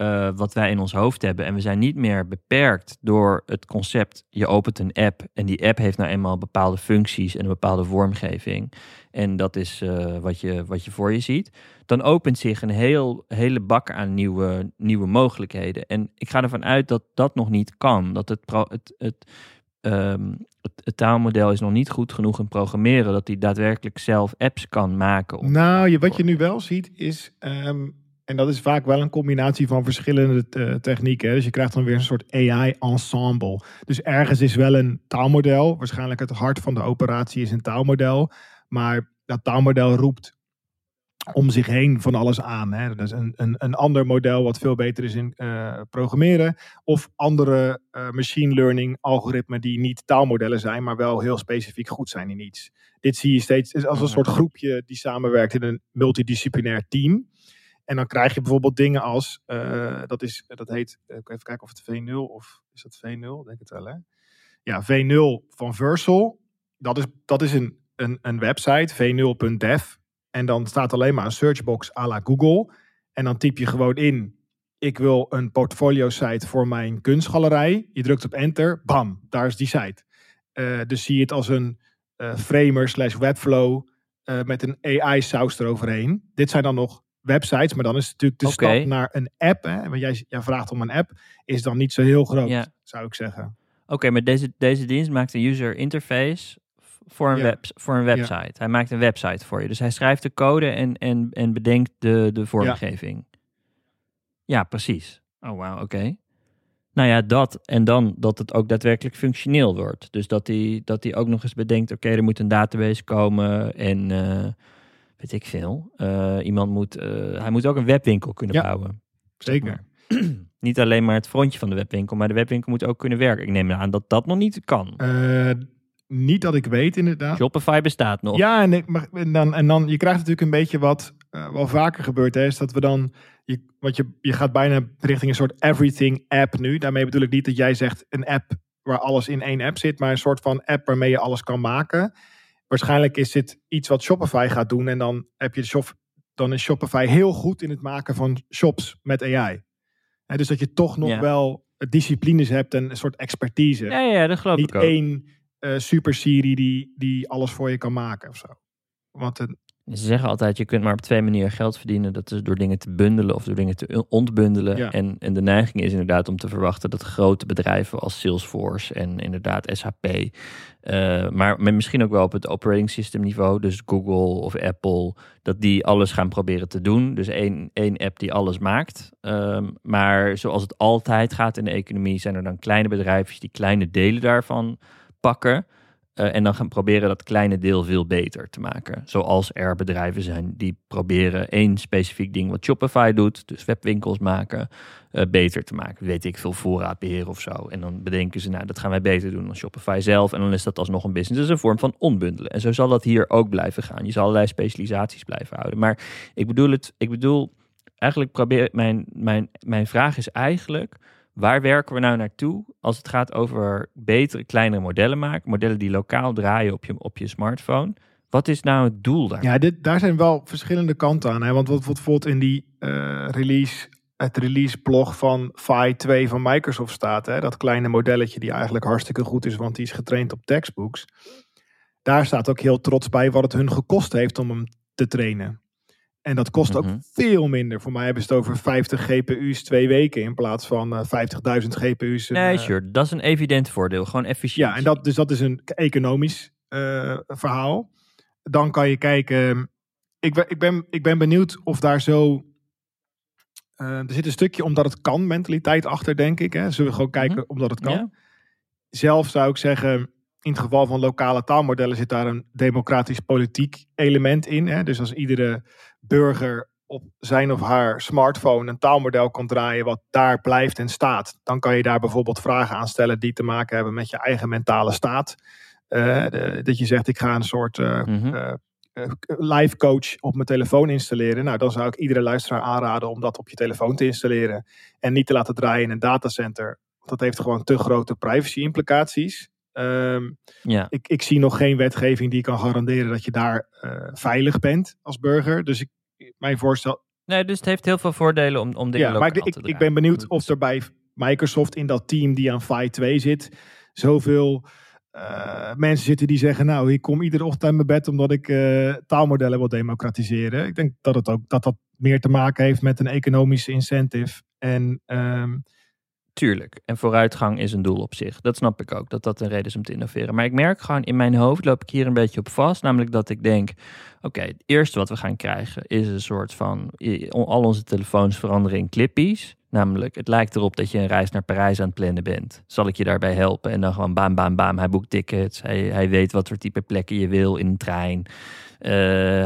eh, wat wij in ons hoofd hebben. En we zijn niet meer beperkt door het concept, je opent een app en die app heeft nou eenmaal bepaalde functies en een bepaalde vormgeving. En dat is eh, wat, je, wat je voor je ziet. Dan opent zich een heel, hele bak aan nieuwe, nieuwe mogelijkheden. En ik ga ervan uit dat dat nog niet kan. Dat het, pro, het, het, ehm, het, het taalmodel is nog niet goed genoeg in programmeren. Dat hij daadwerkelijk zelf apps kan maken. Nou, je, wat je nu wel ziet is, ehm, en dat is vaak wel een combinatie van verschillende eh, technieken. hè. Dus je krijgt dan weer een soort AI-ensemble. Dus ergens is wel een taalmodel. Waarschijnlijk het hart van de operatie is een taalmodel. Maar dat taalmodel roept om zich heen van alles aan. Hè. Dat is een, een, een ander model wat veel beter is in eh, programmeren. Of andere eh, machine learning algoritmen die niet taalmodellen zijn, maar wel heel specifiek goed zijn in iets. Dit zie je steeds als een soort groepje die samenwerkt in een multidisciplinair team. En dan krijg je bijvoorbeeld dingen als, eh, dat, is, dat heet, eh, even kijken of het V0 of is dat V0? Denk het wel hè? Ja, V0 van Versal. Dat is, dat is een, een, een website, v0.dev. En dan staat alleen maar een searchbox à la Google. En dan typ je gewoon in, ik wil een portfolio site voor mijn kunstgalerij. Je drukt op enter, bam, daar is die site. Eh, dus zie je het als een framer slash webflow met een AI-saus eroverheen. Dit zijn dan nog websites, maar dan is het natuurlijk de stap naar een app. Hè? Want jij, jij vraagt om een app, is dan niet zo heel groot, zou ik zeggen. Oké, maar deze, deze dienst maakt een user interface voor een, web, voor een website. Hij maakt een website voor je. Dus hij schrijft de code en, en, en bedenkt de, de vormgeving. Ja, precies. Oh, wauw, oké. Nou ja, dat. En dan dat het ook daadwerkelijk functioneel wordt. Dus dat hij, dat ook nog eens bedenkt, oké, er moet een database komen en eh, weet ik veel. Eh, iemand moet, eh, hij moet ook een webwinkel kunnen Ja, bouwen. zeg Zeker. maar. Niet alleen maar het frontje van de webwinkel, maar de webwinkel moet ook kunnen werken. Ik neem aan dat dat nog niet kan. Eh, niet dat ik weet inderdaad. Shopify bestaat nog. Ja, en, ik, maar, en, dan, en dan, je krijgt natuurlijk een beetje wat wel vaker gebeurt, hè, is dat we dan, je, want je, je gaat bijna richting een soort everything app nu. Daarmee bedoel ik niet dat jij zegt een app waar alles in één app zit, maar een soort van app waarmee je alles kan maken. Waarschijnlijk is dit iets wat Shopify gaat doen en dan heb je de shop, dan is Shopify heel goed in het maken van shops met AI. Dus dat je toch nog Ja. wel disciplines hebt en een soort expertise. Ja, ja, dat geloof niet ik ook. één eh super Siri die, die alles voor je kan maken of zo. Want een, Ze zeggen altijd, je kunt maar op twee manieren geld verdienen. Dat is door dingen te bundelen of door dingen te ontbundelen. Ja. En, en de neiging is inderdaad om te verwachten dat grote bedrijven als Salesforce en inderdaad SAP, eh, maar misschien ook wel op het operating system niveau, dus Google of Apple, dat die alles gaan proberen te doen. Dus één, één app die alles maakt. Ehm, maar zoals het altijd gaat in de economie, zijn er dan kleine bedrijfjes die kleine delen daarvan pakken. Eh, en dan gaan proberen dat kleine deel veel beter te maken. Zoals er bedrijven zijn die proberen één specifiek ding wat Shopify doet, dus webwinkels maken, eh, beter te maken. Weet ik veel voorraadbeheer of zo. En dan bedenken ze, nou, dat gaan wij beter doen dan Shopify zelf. En dan is dat alsnog een business. Dat is een vorm van onbundelen. En zo zal dat hier ook blijven gaan. Je zal allerlei specialisaties blijven houden. Maar ik bedoel het, ik bedoel, eigenlijk probeer mijn, mijn, mijn vraag is eigenlijk. Waar werken we nou naartoe als het gaat over betere, kleinere modellen maken? Modellen die lokaal draaien op je, op je smartphone. Wat is nou het doel daar? ja, dit, daar zijn wel verschillende kanten aan. Hè? Want wat bijvoorbeeld in die eh, release, het release blog van Phi 2 van Microsoft staat, hè? dat kleine modelletje die eigenlijk hartstikke goed is, want die is getraind op textbooks. Daar staat ook heel trots bij wat het hun gekost heeft om hem te trainen. En dat kost Mhm. ook veel minder. Voor mij hebben ze het over 50 GPU's twee weken in plaats van eh, 50.000 GPU's. een, Nee, eh, sure. Dat is een evident voordeel. Gewoon efficiënt. Ja, en dat, dus dat is een economisch eh, verhaal. Dan kan je kijken. Ik, ben- ik, ben, ik ben benieuwd of daar zo. eh, er zit een stukje omdat het kan mentaliteit achter, denk ik. Hè. Zullen we gewoon kijken omdat het kan. Ja? Zelf zou ik zeggen. In het geval van lokale taalmodellen zit daar een democratisch politiek element in. Hè. Dus als iedere burger op zijn of haar smartphone een taalmodel kan draaien wat daar blijft en staat, dan kan je daar bijvoorbeeld vragen aan stellen die te maken hebben met je eigen mentale staat. Eh, de- dat je zegt, ik ga een soort eh, Mhm. eh, live coach op mijn telefoon installeren. Nou, dan zou ik iedere luisteraar aanraden om dat op je telefoon te installeren en niet te laten draaien in een datacenter. Want dat heeft gewoon te grote privacy implicaties. Ehm, ja. ik, ik zie nog geen wetgeving die kan garanderen dat je daar eh, veilig bent als burger. Dus ik, mijn voorstel. Nee, dus het heeft heel veel voordelen om, om dingen Ja, maar ik, ik, ben benieuwd of er bij Microsoft in dat team die aan Phi 2 zit, zoveel eh, mensen zitten die zeggen: Nou, ik kom iedere ochtend uit mijn bed omdat ik eh, taalmodellen wil democratiseren. Ik denk dat het ook dat dat meer te maken heeft met een economische incentive. En ehm, Tuurlijk. En vooruitgang is een doel op zich. Dat snap ik ook, dat dat een reden is om te innoveren. Maar ik merk gewoon in mijn hoofd, loop ik hier een beetje op vast. Namelijk dat ik denk, oké, het eerste wat we gaan krijgen is een soort van... Al onze telefoons veranderen in clippies. Namelijk, het lijkt erop dat je een reis naar Parijs aan het plannen bent. Zal ik je daarbij helpen? En dan gewoon bam, bam, bam. Hij boekt tickets. Hij, hij weet wat voor type plekken je wil in een trein. Eh,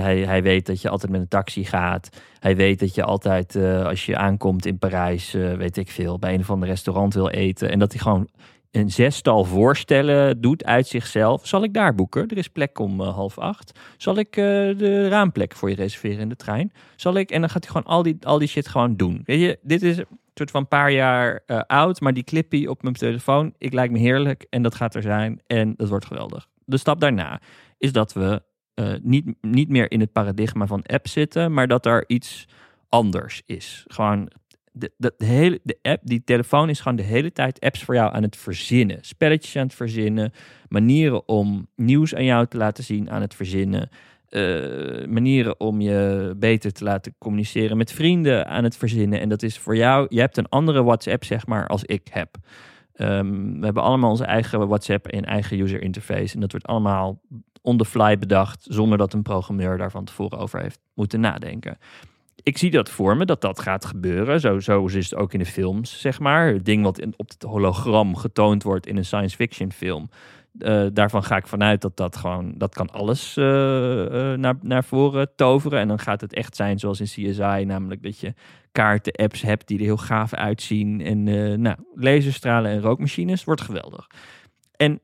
hij, hij weet dat je altijd met een taxi gaat. Hij weet dat je altijd, eh, als je aankomt in Parijs, eh, weet ik veel, bij een of ander restaurant wil eten. En dat hij gewoon een zestal voorstellen doet uit zichzelf. Zal ik daar boeken? Er is plek om eh, half acht. Zal ik de raamplek voor je reserveren in de trein? Zal ik? En dan gaat hij gewoon al die, al die shit gewoon doen. Weet je, dit is een soort van een paar jaar oud, maar die clippy op mijn telefoon, ik lijkt me heerlijk en dat gaat er zijn en dat wordt geweldig. De stap daarna is dat we eh, niet, niet meer in het paradigma van app zitten, maar dat er iets anders is. Gewoon de, de, hele, de app, die telefoon is gewoon de hele tijd apps voor jou aan het verzinnen. Spelletjes aan het verzinnen, manieren om nieuws aan jou te laten zien aan het verzinnen. eh, manieren om je beter te laten communiceren met vrienden aan het verzinnen. En dat is voor jou, je hebt een andere WhatsApp zeg maar als ik heb. Ehm, we hebben allemaal onze eigen WhatsApp en eigen user interface. En dat wordt allemaal on the fly bedacht, zonder dat een programmeur daar van tevoren over heeft moeten nadenken. Ik zie dat voor me, dat dat gaat gebeuren. Zo, zo is het ook in de films, zeg maar. Het ding wat in, op het hologram getoond wordt in een science fiction film. Eh, daarvan ga ik vanuit dat dat gewoon, dat kan alles eh, eh, naar, naar voren toveren. En dan gaat het echt zijn zoals in CSI, namelijk dat je kaarten, apps hebt die er heel gaaf uitzien. En nou, laserstralen en rookmachines, wordt geweldig. En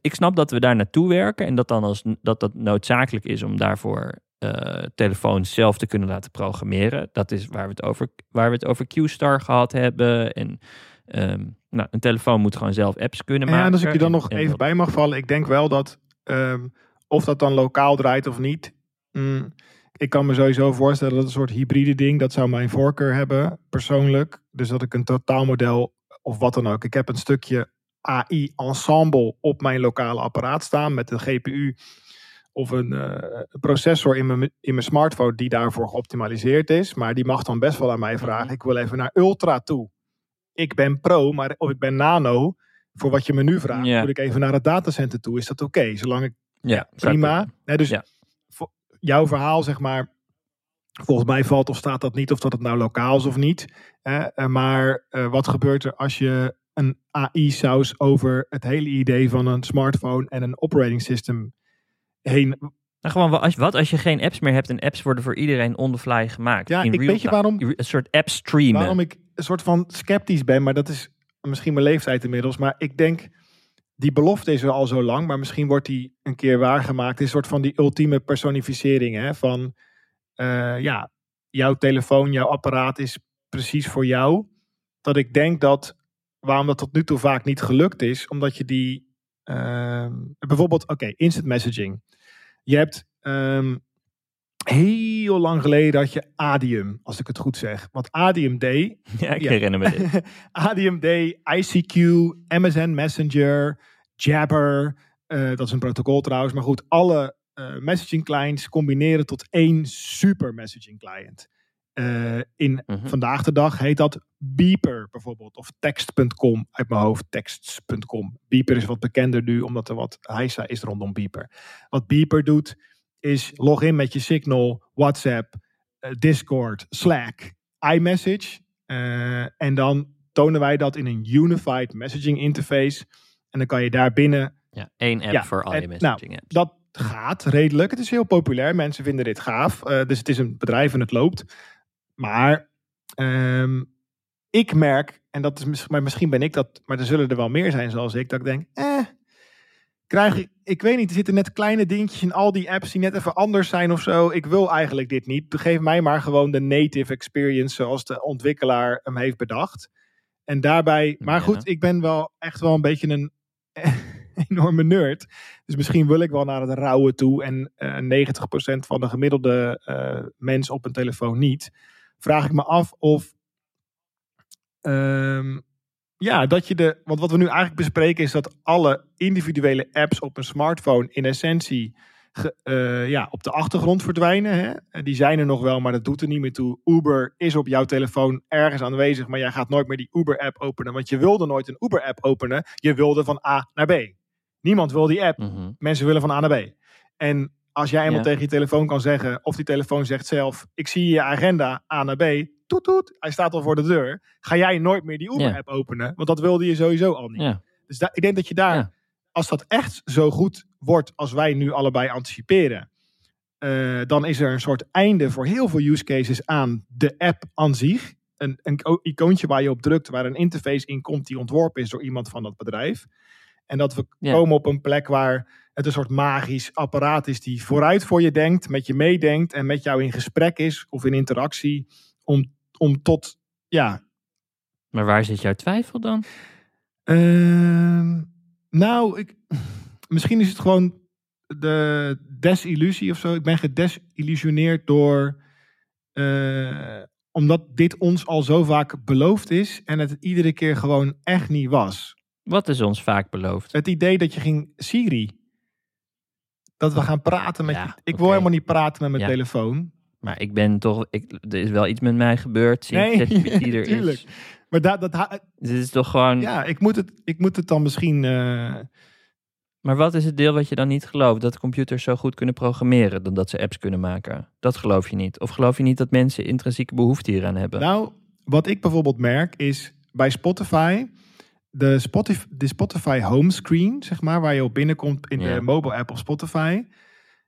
ik snap dat we daar naartoe werken en dat dan als dat dat noodzakelijk is om daarvoor eh, telefoons zelf te kunnen laten programmeren. Dat is waar we het over, waar we het over Q-Star gehad hebben. En ehm, nou, een telefoon moet gewoon zelf apps kunnen Ja, maken. en als ik je dan nog en even bij mag vallen. Ik denk wel dat ehm, of dat dan lokaal draait of niet. mm, ik kan me sowieso voorstellen dat een soort hybride ding. Dat zou mijn voorkeur hebben persoonlijk. Dus dat ik een totaalmodel of wat dan ook. Ik heb een stukje AI ensemble op mijn lokale apparaat staan. Met een GPU of een eh, processor in mijn, in mijn smartphone die daarvoor geoptimaliseerd is. Maar die mag dan best wel aan mij vragen. Mhm. Ik wil even naar ultra toe. Ik ben pro, maar of ik ben nano. Voor wat je me nu vraagt, moet ik even naar het datacenter toe. Is dat oké? Zolang ik ja, zou prima. Nee, dus jouw verhaal, zeg maar. Volgens mij valt of staat dat niet of dat het nou lokaal is of niet. eh, maar eh, wat gebeurt er als je een AI-saus over het hele idee van een smartphone en een operating system heen. Nou, gewoon, wat als, wat als je geen apps meer hebt en apps worden voor iedereen on the fly gemaakt? Ja, in ik weet je waarom- Een soort app streamen. Waarom ik een soort van sceptisch ben, maar dat is misschien mijn leeftijd inmiddels. Maar ik denk, die belofte is er al zo lang, maar misschien wordt die een keer waargemaakt. Het is een soort van die ultieme personificering hè, van, eh, ja, jouw telefoon, jouw apparaat is precies voor jou. Dat ik denk dat, waarom dat tot nu toe vaak niet gelukt is, omdat je die, ehm, bijvoorbeeld, oké, instant messaging. Je hebt ehm, heel lang geleden had je Adium, als ik het goed zeg. Want Adium deed, ja, ik Ja. herinner me dit. ADMD, ICQ, MSN Messenger, Jabber. eh, dat is een protocol trouwens. Maar goed, alle eh, messaging clients combineren tot één super messaging client. Eh, in Mhm. vandaag de dag heet dat Beeper bijvoorbeeld. Of text.com uit mijn hoofd. Texts.com. Beeper is wat bekender nu, omdat er wat heisa is rondom Beeper. Wat Beeper doet, is log in met je Signal, WhatsApp, eh, Discord, Slack, iMessage. Eh, en dan tonen wij dat in een unified messaging interface. En dan kan je daar binnen Ja, één app Ja, voor al en- je messaging apps. dat gaat redelijk. Het is heel populair. Mensen vinden dit gaaf. Dus het is een bedrijf en het loopt. Maar ehm, ik merk, en dat is misschien, maar misschien ben ik dat, maar er zullen er wel meer zijn zoals ik, dat ik denk, eh, krijg ik, ik weet niet, er zitten net kleine dingetjes in al die apps die net even anders zijn of zo. Ik wil eigenlijk dit niet. Geef mij maar gewoon de native experience zoals de ontwikkelaar hem heeft bedacht. En daarbij, maar goed, ik ben wel echt wel een beetje een enorme nerd. Dus misschien wil ik wel naar het rauwe toe en eh 90% van de gemiddelde eh, mens op een telefoon niet. Vraag ik me af of ehm, ja, dat je de. Want wat we nu eigenlijk bespreken is dat alle individuele apps op een smartphone in essentie ge- eh, ja, op de achtergrond verdwijnen. Hè? Die zijn er nog wel, maar dat doet er niet meer toe. Uber is op jouw telefoon ergens aanwezig, maar jij gaat nooit meer die Uber-app openen. Want je wilde nooit een Uber-app openen. Je wilde van A naar B. Niemand wil die app. Mhm. Mensen willen van A naar B. En als jij eenmaal Ja. tegen je telefoon kan zeggen, of die telefoon zegt zelf: Ik zie je agenda A naar B. Toet toet, hij staat al voor de deur. Ga jij nooit meer die Uber-app openen? Want dat wilde je sowieso al niet. Dus da- ik denk dat je daar, als dat echt zo goed wordt als wij nu allebei anticiperen, eh, dan is er een soort einde voor heel veel use cases aan de app aan zich. Een, een ico- icoontje waar je op drukt, waar een interface in komt die ontworpen is door iemand van dat bedrijf. En dat we komen op een plek waar het een soort magisch apparaat is die vooruit voor je denkt, met je meedenkt en met jou in gesprek is of in interactie om, om tot, ja, Maar waar zit jouw twijfel dan? Ehm, nou, ik, misschien is het gewoon de desillusie of zo. Ik ben gedesillusioneerd door. eh, omdat dit ons al zo vaak beloofd is en het iedere keer gewoon echt niet was. Wat is ons vaak beloofd? Het idee dat je ging Siri. Dat we gaan praten met Ja, je. Ik wil helemaal niet praten met mijn Ja. telefoon. Maar ik ben toch... Ik, er is wel iets met mij gebeurd sinds Nee, er tuurlijk. is. Maar dat, dat, Dit is toch gewoon... ja, ik moet, het, ik moet het dan misschien. eh, Maar wat is het deel wat je dan niet gelooft? Dat computers zo goed kunnen programmeren dan dat ze apps kunnen maken? Dat geloof je niet. Of geloof je niet dat mensen intrinsieke behoefte hieraan hebben? Nou, wat ik bijvoorbeeld merk is bij Spotify, de Spotify, de Spotify homescreen, zeg maar, waar je op binnenkomt in Ja. de mobile app op Spotify.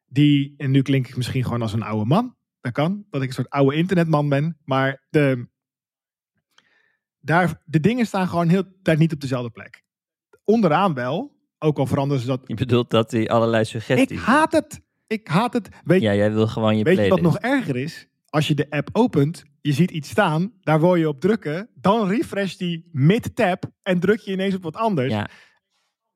Die, en nu klink ik misschien gewoon als een oude man. Dat kan, dat ik een soort oude internetman ben. Maar de, daar, de dingen staan gewoon heel tijd niet op dezelfde plek. Onderaan wel, Ook al veranderen ze dat. Je bedoelt dat hij allerlei Ik suggesties... haat het. Ik haat het. Weet, Ja, jij wil gewoon je weet je wat nog erger is? Als je de app opent, je ziet iets staan, daar wil je op drukken, dan refresh die mid-tab en druk je ineens op wat anders. Ja.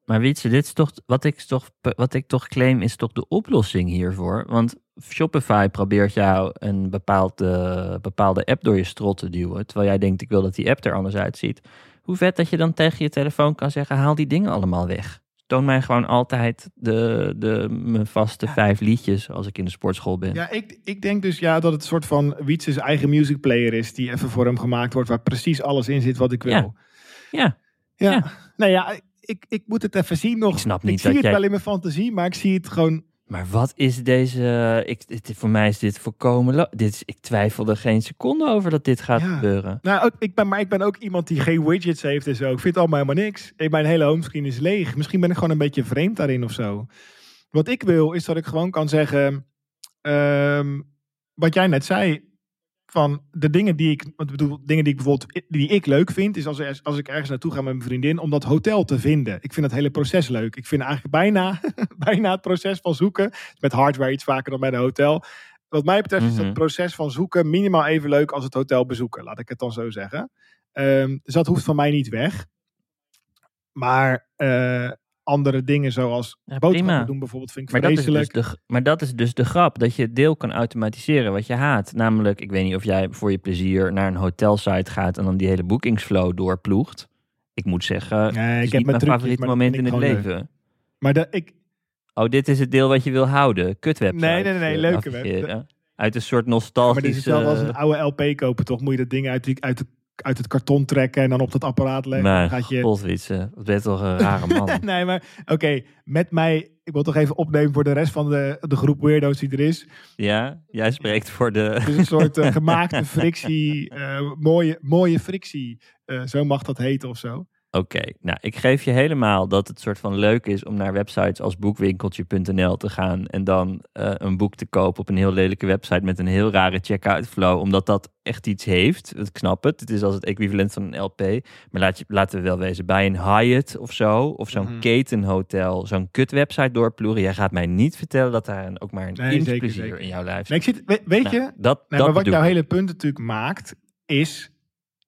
Maar Wietse, dit is toch wat ik toch, wat ik toch claim is toch de oplossing hiervoor. Want Shopify probeert jou een bepaalde, bepaalde app door je strot te duwen. Terwijl jij denkt, ik wil dat die app er anders uitziet. Hoe vet dat je dan tegen je telefoon kan zeggen, haal die dingen allemaal weg. Toon mij gewoon altijd de, de, mijn vaste vijf liedjes als ik in de sportschool ben. Ja, ik, ik denk dus ja, dat het een soort van Wietse's eigen music player is die even voor hem gemaakt wordt, waar precies alles in zit wat ik wil. Ja. Ja, Ja. Ja. Nou ja, ik, ik moet het even zien nog. Ik snap Ik niet zie dat het jij- wel in mijn fantasie, maar ik zie het gewoon. Maar wat is deze... Ik, dit, voor mij is dit volkomen... lo- Dit is, ik twijfel er geen seconde over dat dit gaat Ja. gebeuren. Nou, ook, ik ben, maar ik ben ook iemand die geen widgets heeft en zo. Ik vind het allemaal helemaal niks. Ik, mijn hele homescreen is leeg. Misschien ben ik gewoon een beetje vreemd daarin of zo. Wat ik wil, is dat ik gewoon kan zeggen. ehm, wat jij net zei. Van de dingen die ik. Want ik bedoel, dingen die ik bijvoorbeeld. die ik leuk vind. Is als, er- als ik ergens naartoe ga met mijn vriendin. om dat hotel te vinden. Ik vind het hele proces leuk. Ik vind eigenlijk bijna. bijna het proces van zoeken. Met hardware iets vaker dan bij een hotel. Wat mij betreft is Mhm. het proces van zoeken minimaal even leuk als het hotel bezoeken. Laat ik het dan zo zeggen. Ehm, dus dat hoeft van mij niet weg. Maar eh, andere dingen zoals Ja, boodschappen prima. doen bijvoorbeeld vind ik Maar dat, is dus de, maar dat is dus de grap, dat je deel kan automatiseren wat je haat. Namelijk, ik weet niet of jij voor je plezier naar een hotelsite gaat en dan die hele boekingsflow doorploegt. Ik moet zeggen, Nee, ik heb mijn mijn trucjes, favoriete dat moment in het leven. Maar de, ik, Oh, dit is het deel wat je wil houden. Kutwebsite. Nee, nee, nee, nee, eh, leuke navigeren. Uit een soort maar dit is nostalgische... hetzelfde als een oude LP kopen, toch? Moet je dat ding uit, die, uit, de, uit het karton trekken en dan op dat apparaat leggen. Dan gaat je... wat ben je toch een rare man. nee, maar oké, met mij... Ik wil toch even opnemen voor de rest van de, de groep weirdo's die er is. ja, jij spreekt voor de... Dus een soort eh, gemaakte frictie, eh, mooie, mooie frictie. eh, zo mag dat heten of zo. Oké, nou ik geef je helemaal dat het soort van leuk is om naar websites als boekwinkeltje.nl te gaan en dan eh, een boek te kopen op een heel lelijke website met een heel rare checkout flow, omdat dat echt iets heeft. Ik snap het, het is als het equivalent van een LP. Maar laat je, laten we wel wezen, bij een Hyatt of zo, of zo'n Mhm. ketenhotel, zo'n kut website doorploeren. Jij gaat mij niet vertellen dat daar ook maar een Nee, inch zeker, plezier zeker. in jouw lijf Nee, zit. ik zit, we- weet Nou, je, dat, Nee, dat maar wat jouw hele punt natuurlijk maakt, is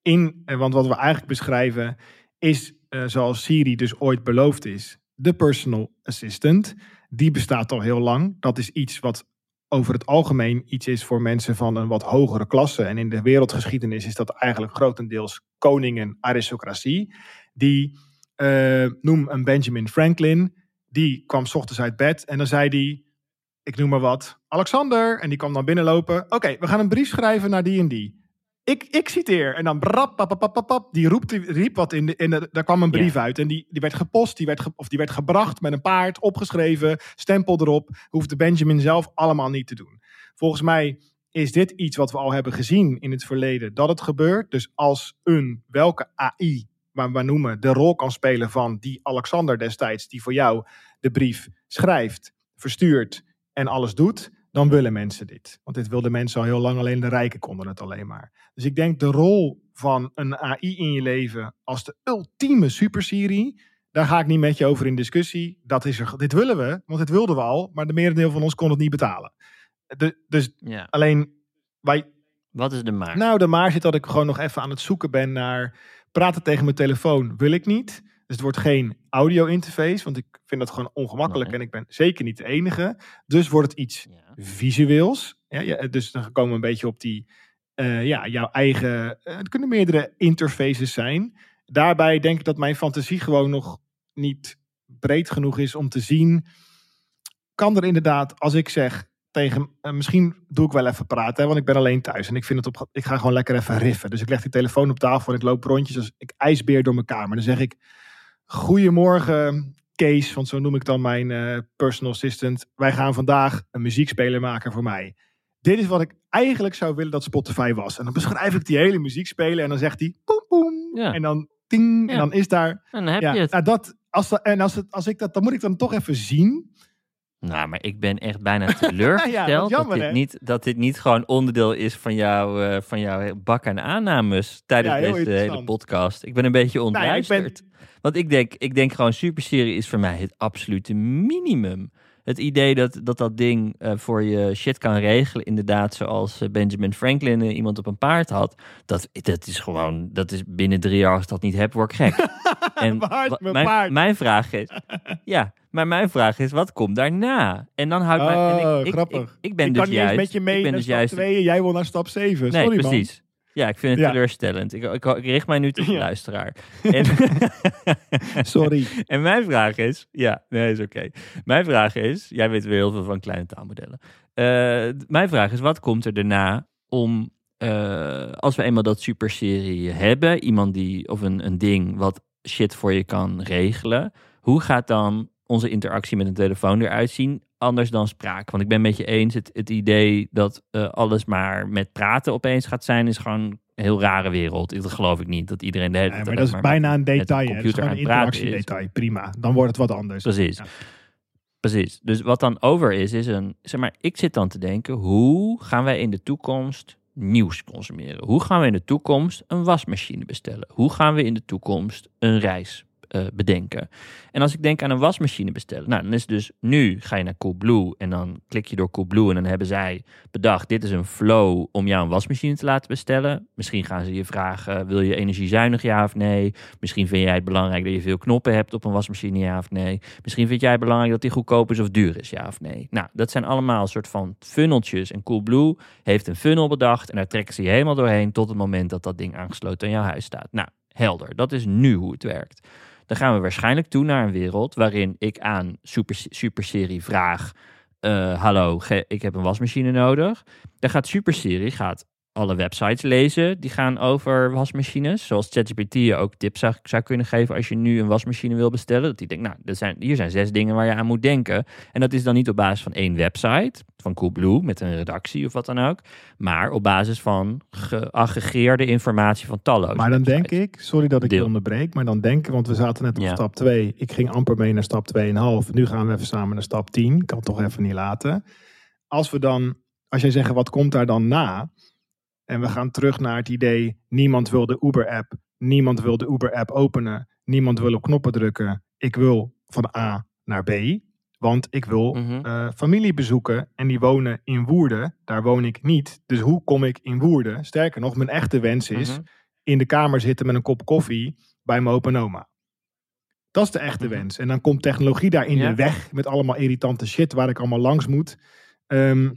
in, want wat we eigenlijk beschrijven, is eh, zoals Siri dus ooit beloofd is, de personal assistant. Die bestaat al heel lang. Dat is iets wat over het algemeen iets is voor mensen van een wat hogere klasse. En in de wereldgeschiedenis is dat eigenlijk grotendeels koningen, aristocratie. Die, eh, noem een Benjamin Franklin, die kwam 's ochtends uit bed en dan zei die, ik noem maar wat, Alexander. En die kwam dan binnenlopen. Oké, we gaan een brief schrijven naar die en die. Ik, ik citeer. En dan brap, pap, pap, pap, pap, die roept, riep wat in de, in de, daar kwam een brief uit. En die, die werd gepost, die werd, ge- of die werd gebracht met een paard, opgeschreven, stempel erop. Hoefde Benjamin zelf allemaal niet te doen. Volgens mij is dit iets wat we al hebben gezien in het verleden, dat het gebeurt. Dus als een, welke AI, waar we noemen, de rol kan spelen van die Alexander destijds, die voor jou de brief schrijft, verstuurt en alles doet, dan willen mensen dit. Want dit wilden mensen al heel lang, alleen de rijken konden het alleen maar. Dus ik denk de rol van een AI in je leven als de ultieme super-Siri, daar ga ik niet met je over in discussie. Dat is er, dit willen we, want dit wilden we al, maar de merendeel van ons kon het niet betalen. De, dus Ja. alleen, wij, Wat is de maar? nou, de maar zit dat ik gewoon nog even aan het zoeken ben naar praten tegen mijn telefoon. Wil ik niet. Dus het wordt geen audio interface, want ik vind dat gewoon ongemakkelijk Nee. en ik ben zeker niet de enige. Dus wordt het iets Ja. visueels. Ja, ja, dus dan komen we een beetje op die, eh, ja, jouw eigen, eh, het kunnen meerdere interfaces zijn. Daarbij denk ik dat mijn fantasie gewoon nog niet breed genoeg is om te zien. Kan er inderdaad, als ik zeg tegen, eh, misschien doe ik wel even praten, hè, want ik ben alleen thuis en ik vind het op, ik ga gewoon lekker even riffen. Dus ik leg die telefoon op tafel en ik loop rondjes als ik ijsbeer door mijn kamer. Dan zeg ik, goedemorgen Kees, want zo noem ik dan mijn eh, personal assistant. Wij gaan vandaag een muziekspeler maken voor mij. Dit is wat ik eigenlijk zou willen dat Spotify was. En dan beschrijf ik die hele muziekspeler en dan zegt hij poem poem. Ja. En dan ting. Ja. En dan is daar. En dan heb ja, je het. nou dat, als, dat- en als, het, als ik dat, dan moet ik dan toch even zien. Nou, maar ik ben echt bijna teleurgesteld Ja, jammer, dat, dit niet, dat dit niet gewoon onderdeel is van, jou, eh, van jouw bak aan aannames tijdens Ja, deze hele podcast. Ik ben een beetje Nou ja, ik ben- ontluisterd. Want ik denk, ik denk gewoon superserie is voor mij het absolute minimum. Het idee dat dat, dat ding eh, voor je shit kan regelen, inderdaad, zoals eh, Benjamin Franklin eh, iemand op een paard had. Dat, dat is gewoon, dat is binnen drie jaar als ik dat niet heb, word ik gek. en Paard, mijn mijn, paard. mijn vraag is, ja, maar mijn vraag is, wat komt daarna? En dan houdt mij, en Oh, ik, ik, grappig. Ik, ik ben ik dus juist, met je mee ik ben naar dus stap juist 2 en jij wil naar stap 7. Nee, Sorry precies. Ja, ik vind het Ja. teleurstellend. Ik, ik, ik richt mij nu tot de Ja. luisteraar. En. Sorry. en mijn vraag is... Ja, nee, is oké. Mijn vraag is... Jij weet weer heel veel van kleine taalmodellen. Eh, mijn vraag is, wat komt er daarna om... eh, als we eenmaal dat superserie hebben... Iemand die... Of een, een ding wat shit voor je kan regelen. Hoe gaat dan onze interactie met een telefoon eruit zien? Anders dan spraak. Want ik ben met je eens, het, het idee dat eh, alles maar met praten opeens gaat zijn, is gewoon een heel rare wereld. Dat geloof ik niet. Dat iedereen de hele maar dat is maar bijna een detail. Dat is gewoon een het interactiedetail. Prima. Dan wordt het wat anders. Precies. Ja. Precies. Dus wat dan over is, is een. Zeg maar, ik zit dan te denken: hoe gaan wij in de toekomst nieuws consumeren? Hoe gaan we in de toekomst een wasmachine bestellen? Hoe gaan we in de toekomst een reis eh, bedenken? En als ik denk aan een wasmachine bestellen, nou, dan is dus nu ga je naar Coolblue en dan klik je door Coolblue en dan hebben zij bedacht: dit is een flow om jou een wasmachine te laten bestellen. Misschien gaan ze je vragen: wil je energiezuinig ja of nee? Misschien vind jij het belangrijk dat je veel knoppen hebt op een wasmachine ja of nee? Misschien vind jij het belangrijk dat die goedkoop is of duur is, ja of nee. Nou, dat zijn allemaal soort van funneltjes. En Coolblue heeft een funnel bedacht en daar trekken ze je helemaal doorheen tot het moment dat dat ding aangesloten aan jouw huis staat. Nou, helder. Dat is nu hoe het werkt. Dan gaan we waarschijnlijk toe naar een wereld waarin ik aan super, Superserie vraag: eh, Hallo, ik heb een wasmachine nodig. Dan gaat Superserie gaat alle websites lezen die gaan over wasmachines. Zoals ChatGPT je ook tips zou, zou kunnen geven als je nu een wasmachine wil bestellen. Dat die denkt, nou, er zijn, hier zijn zes dingen waar je aan moet denken. En dat is dan niet op basis van één website, van Coolblue, met een redactie of wat dan ook. Maar op basis van geaggregeerde informatie van talloze Maar dan denk ik, sorry dat ik je onderbreek, maar dan denk ik, want we zaten net op Ja. stap 2. Ik ging amper mee naar stap 2,5. Nu gaan we even samen naar stap 10. Kan toch even niet laten. Als we dan, als jij zegt, wat komt daar dan na? En we gaan terug naar het idee, niemand wil de Uber-app. Niemand wil de Uber-app openen. Niemand wil op knoppen drukken. Ik wil van A naar B. Want ik wil Mhm. eh, familie bezoeken en die wonen in Woerden. Daar woon ik niet. Dus hoe kom ik in Woerden? Sterker nog, mijn echte wens is Mhm. in de kamer zitten met een kop koffie bij mijn opa en oma. Dat is de echte Mhm. wens. En dan komt technologie daar in Ja. de weg met allemaal irritante shit waar ik allemaal langs moet. Ehm,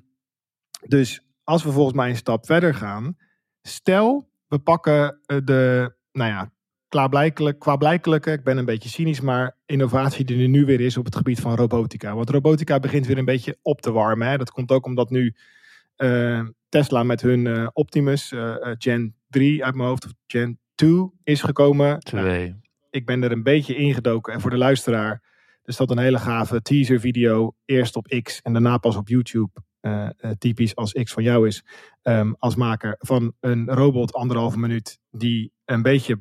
dus als we volgens mij een stap verder gaan, stel we pakken eh, de, nou ja, klaarblijkelijk, qua blijkelijke, ik ben een beetje cynisch, maar innovatie die er nu weer is op het gebied van robotica. Want robotica begint weer een beetje op te warmen. Hè. Dat komt ook omdat nu eh, Tesla met hun eh, Optimus Gen 3 uit mijn hoofd, of Gen 2 is gekomen. Nou, Twee. ik ben er een beetje ingedoken. En voor de luisteraar, er staat een hele gave teaser video. Eerst op X en daarna pas op YouTube. Eh, eh, typisch als X van jou is. ehm, als maker van een robot anderhalve minuut. Die een beetje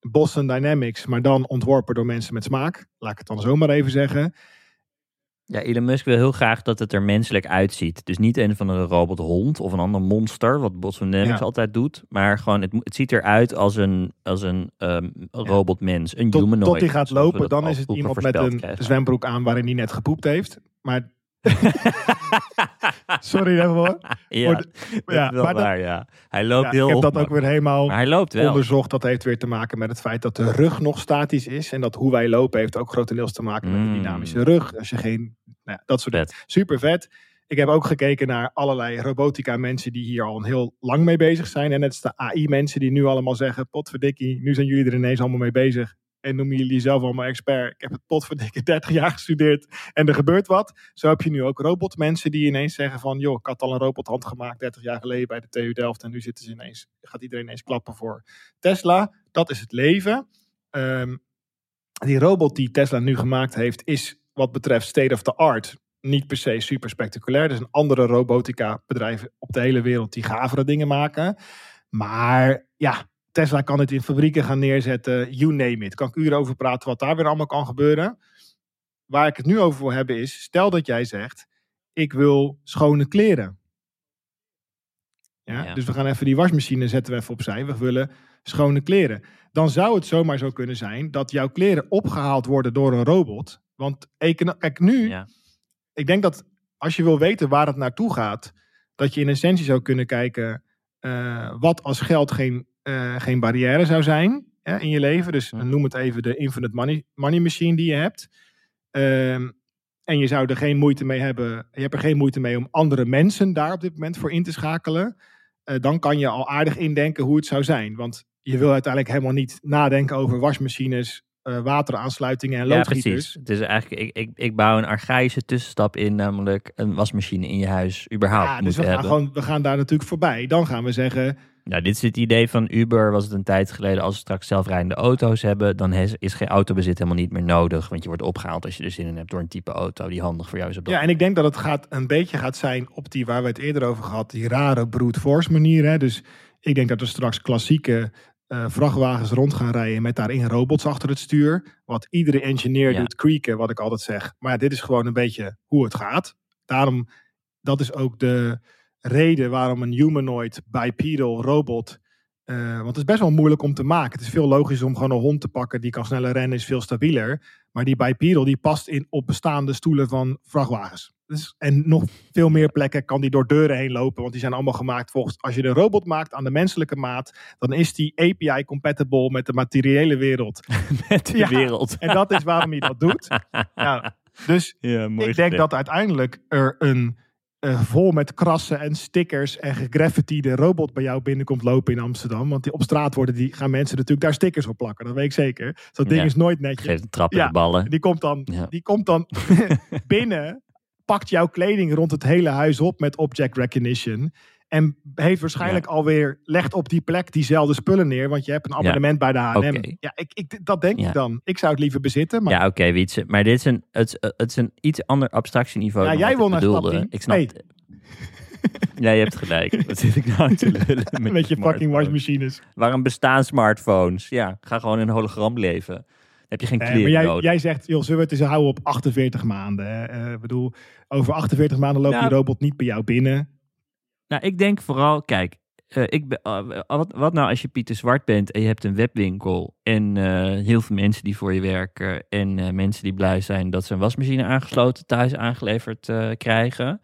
Boston Dynamics, maar dan ontworpen door mensen met smaak. Laat ik het dan zomaar even zeggen. Ja, Elon Musk wil heel graag dat het er menselijk uitziet. Dus niet een van een robothond of een ander monster, wat Boston Dynamics Ja. altijd doet. Maar gewoon, het, het ziet eruit als een, als een ehm, robotmens, een Tot, humanoid. tot hij gaat lopen, dan is het iemand met een krijgen. zwembroek aan waarin hij net gepoept heeft. Maar sorry daarvoor. ja, de- dat ja, maar dat- ja. Hij loopt Ja, heel ik heb dat ook weer helemaal Maar hij loopt wel. onderzocht. Dat heeft weer te maken met het feit dat de rug nog statisch is. En dat hoe wij lopen heeft ook grotendeels te maken met Mm. de dynamische rug. Als je geen, nou ja, dat soort Vet. Super vet. Ik heb ook gekeken naar allerlei robotica mensen die hier al een heel lang mee bezig zijn. En net als de AI mensen die nu allemaal zeggen, potverdikkie, nu zijn jullie er ineens allemaal mee bezig. En noemen jullie jezelf allemaal expert. Ik heb het potverdikke 30 jaar gestudeerd en er gebeurt wat. Zo heb je nu ook robotmensen die ineens zeggen van... joh, ik had al een robothand gemaakt 30 jaar geleden bij de TU Delft... en nu zitten ze ineens, gaat iedereen ineens klappen voor Tesla. Dat is het leven. Ehm, die robot die Tesla nu gemaakt heeft... is wat betreft state of the art niet per se super spectaculair. Er zijn andere robotica bedrijven op de hele wereld... die gavere dingen maken. Maar ja, Tesla kan het in fabrieken gaan neerzetten, you name it. Kan ik uren over praten wat daar weer allemaal kan gebeuren. waar ik het nu over wil hebben is, stel dat jij zegt, ik wil schone kleren. Ja, Ja. Dus we gaan even die wasmachine zetten we even opzij. We willen schone kleren. Dan zou het zomaar zo kunnen zijn dat jouw kleren opgehaald worden door een robot. Want kijk, nu, Ja. ik denk dat als je wil weten waar het naartoe gaat, dat je in essentie zou kunnen kijken eh, wat als geld geen, geen barrière zou zijn hè, in je leven. Dus Ja. noem het even de infinite money, money machine die je hebt. Ehm, en je zou er geen moeite mee hebben. Je hebt er geen moeite mee om andere mensen daar op dit moment voor in te schakelen. Eh, dan kan je al aardig indenken hoe het zou zijn. Want je wil uiteindelijk helemaal niet nadenken over wasmachines, eh, wateraansluitingen en Ja, loodgieters. precies. Het is eigenlijk, ik, ik, ik bouw een archaïsche tussenstap in, namelijk een wasmachine in je huis überhaupt Ja, dus moeten we gaan, hebben. gewoon, we gaan daar natuurlijk voorbij. Dan gaan we zeggen, Nou, dit is het idee van Uber, was het een tijd geleden. Als we straks zelfrijdende auto's hebben, dan is, geen autobezit helemaal niet meer nodig. Want je wordt opgehaald als je er zin in hebt door een type auto die handig voor jou is op dat Ja, en ik denk dat het gaat, een beetje gaat zijn op die waar we het eerder over gehad, die rare brute force manier. Hè? Dus ik denk dat er straks klassieke eh, vrachtwagens rond gaan rijden met daarin robots achter het stuur. Wat iedere engineer Ja. doet creaken, wat ik altijd zeg. Maar ja, dit is gewoon een beetje hoe het gaat. Daarom, dat is ook de reden waarom een humanoid bipedal robot. eh, want het is best wel moeilijk om te maken. Het is veel logischer om gewoon een hond te pakken die kan sneller rennen, is veel stabieler. Maar die bipedal die past in op bestaande stoelen van vrachtwagens. Dus, en nog veel meer plekken kan die door deuren heen lopen. Want die zijn allemaal gemaakt volgens... Als je de robot maakt aan de menselijke maat... dan is die API compatible met de materiële wereld. met de Ja. wereld. En dat is waarom je dat doet. Ja, dus Ja, mooi ik denk dat uiteindelijk er een eh, vol met krassen en stickers en gegraffitiede robot bij jou binnenkomt lopen in Amsterdam. Want die op straat worden, die gaan mensen natuurlijk daar stickers op plakken. Dat weet ik zeker. Dus dat ding Ja. is nooit netjes. Geeft een trap in Ja. de ballen. Die komt dan, Ja. die komt dan binnen, pakt jouw kleding rond het hele huis op met object recognition. En heeft waarschijnlijk alweer, legt op die plek diezelfde spullen neer. Want je hebt een abonnement bij de H&M. Ja, ik, ik, dat denk Ja. ik dan. Ik zou het liever bezitten. Maar Ja, oké, Wietse. Maar dit is een, het, is- het is een iets ander abstractieniveau Ja, dan jij wil ik naar. Ik snap Hey. Ja, je hebt gelijk. Wat zit ik nou te lullen met, met je fucking smartphone? wasmachines. Waarom bestaan smartphones? Ja, ga gewoon in een hologram leven. Heb je geen Nee, kleren maar jij, nodig. jij zegt, joh, zullen we het eens houden op 48 maanden? hè? Eh, Ik bedoel, over 48 maanden loopt Nou. die robot niet bij jou binnen. Nou, ik denk vooral, kijk, eh, ik ben, eh, wat, wat nou als je Pieter Zwart bent en je hebt een webwinkel en eh, heel veel mensen die voor je werken en eh, mensen die blij zijn dat ze een wasmachine aangesloten thuis aangeleverd eh, krijgen.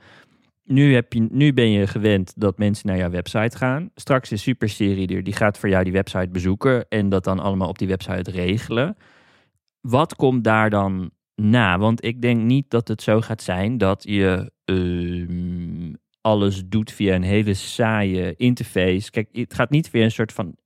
Nu, heb je, nu ben je gewend dat mensen naar jouw website gaan. Straks is Superserie er, die gaat voor jou die website bezoeken en dat dan allemaal op die website regelen. Wat komt daar dan na? Want ik denk niet dat het zo gaat zijn dat je ehm, alles doet via een hele saaie interface. Kijk, het gaat niet via een soort van.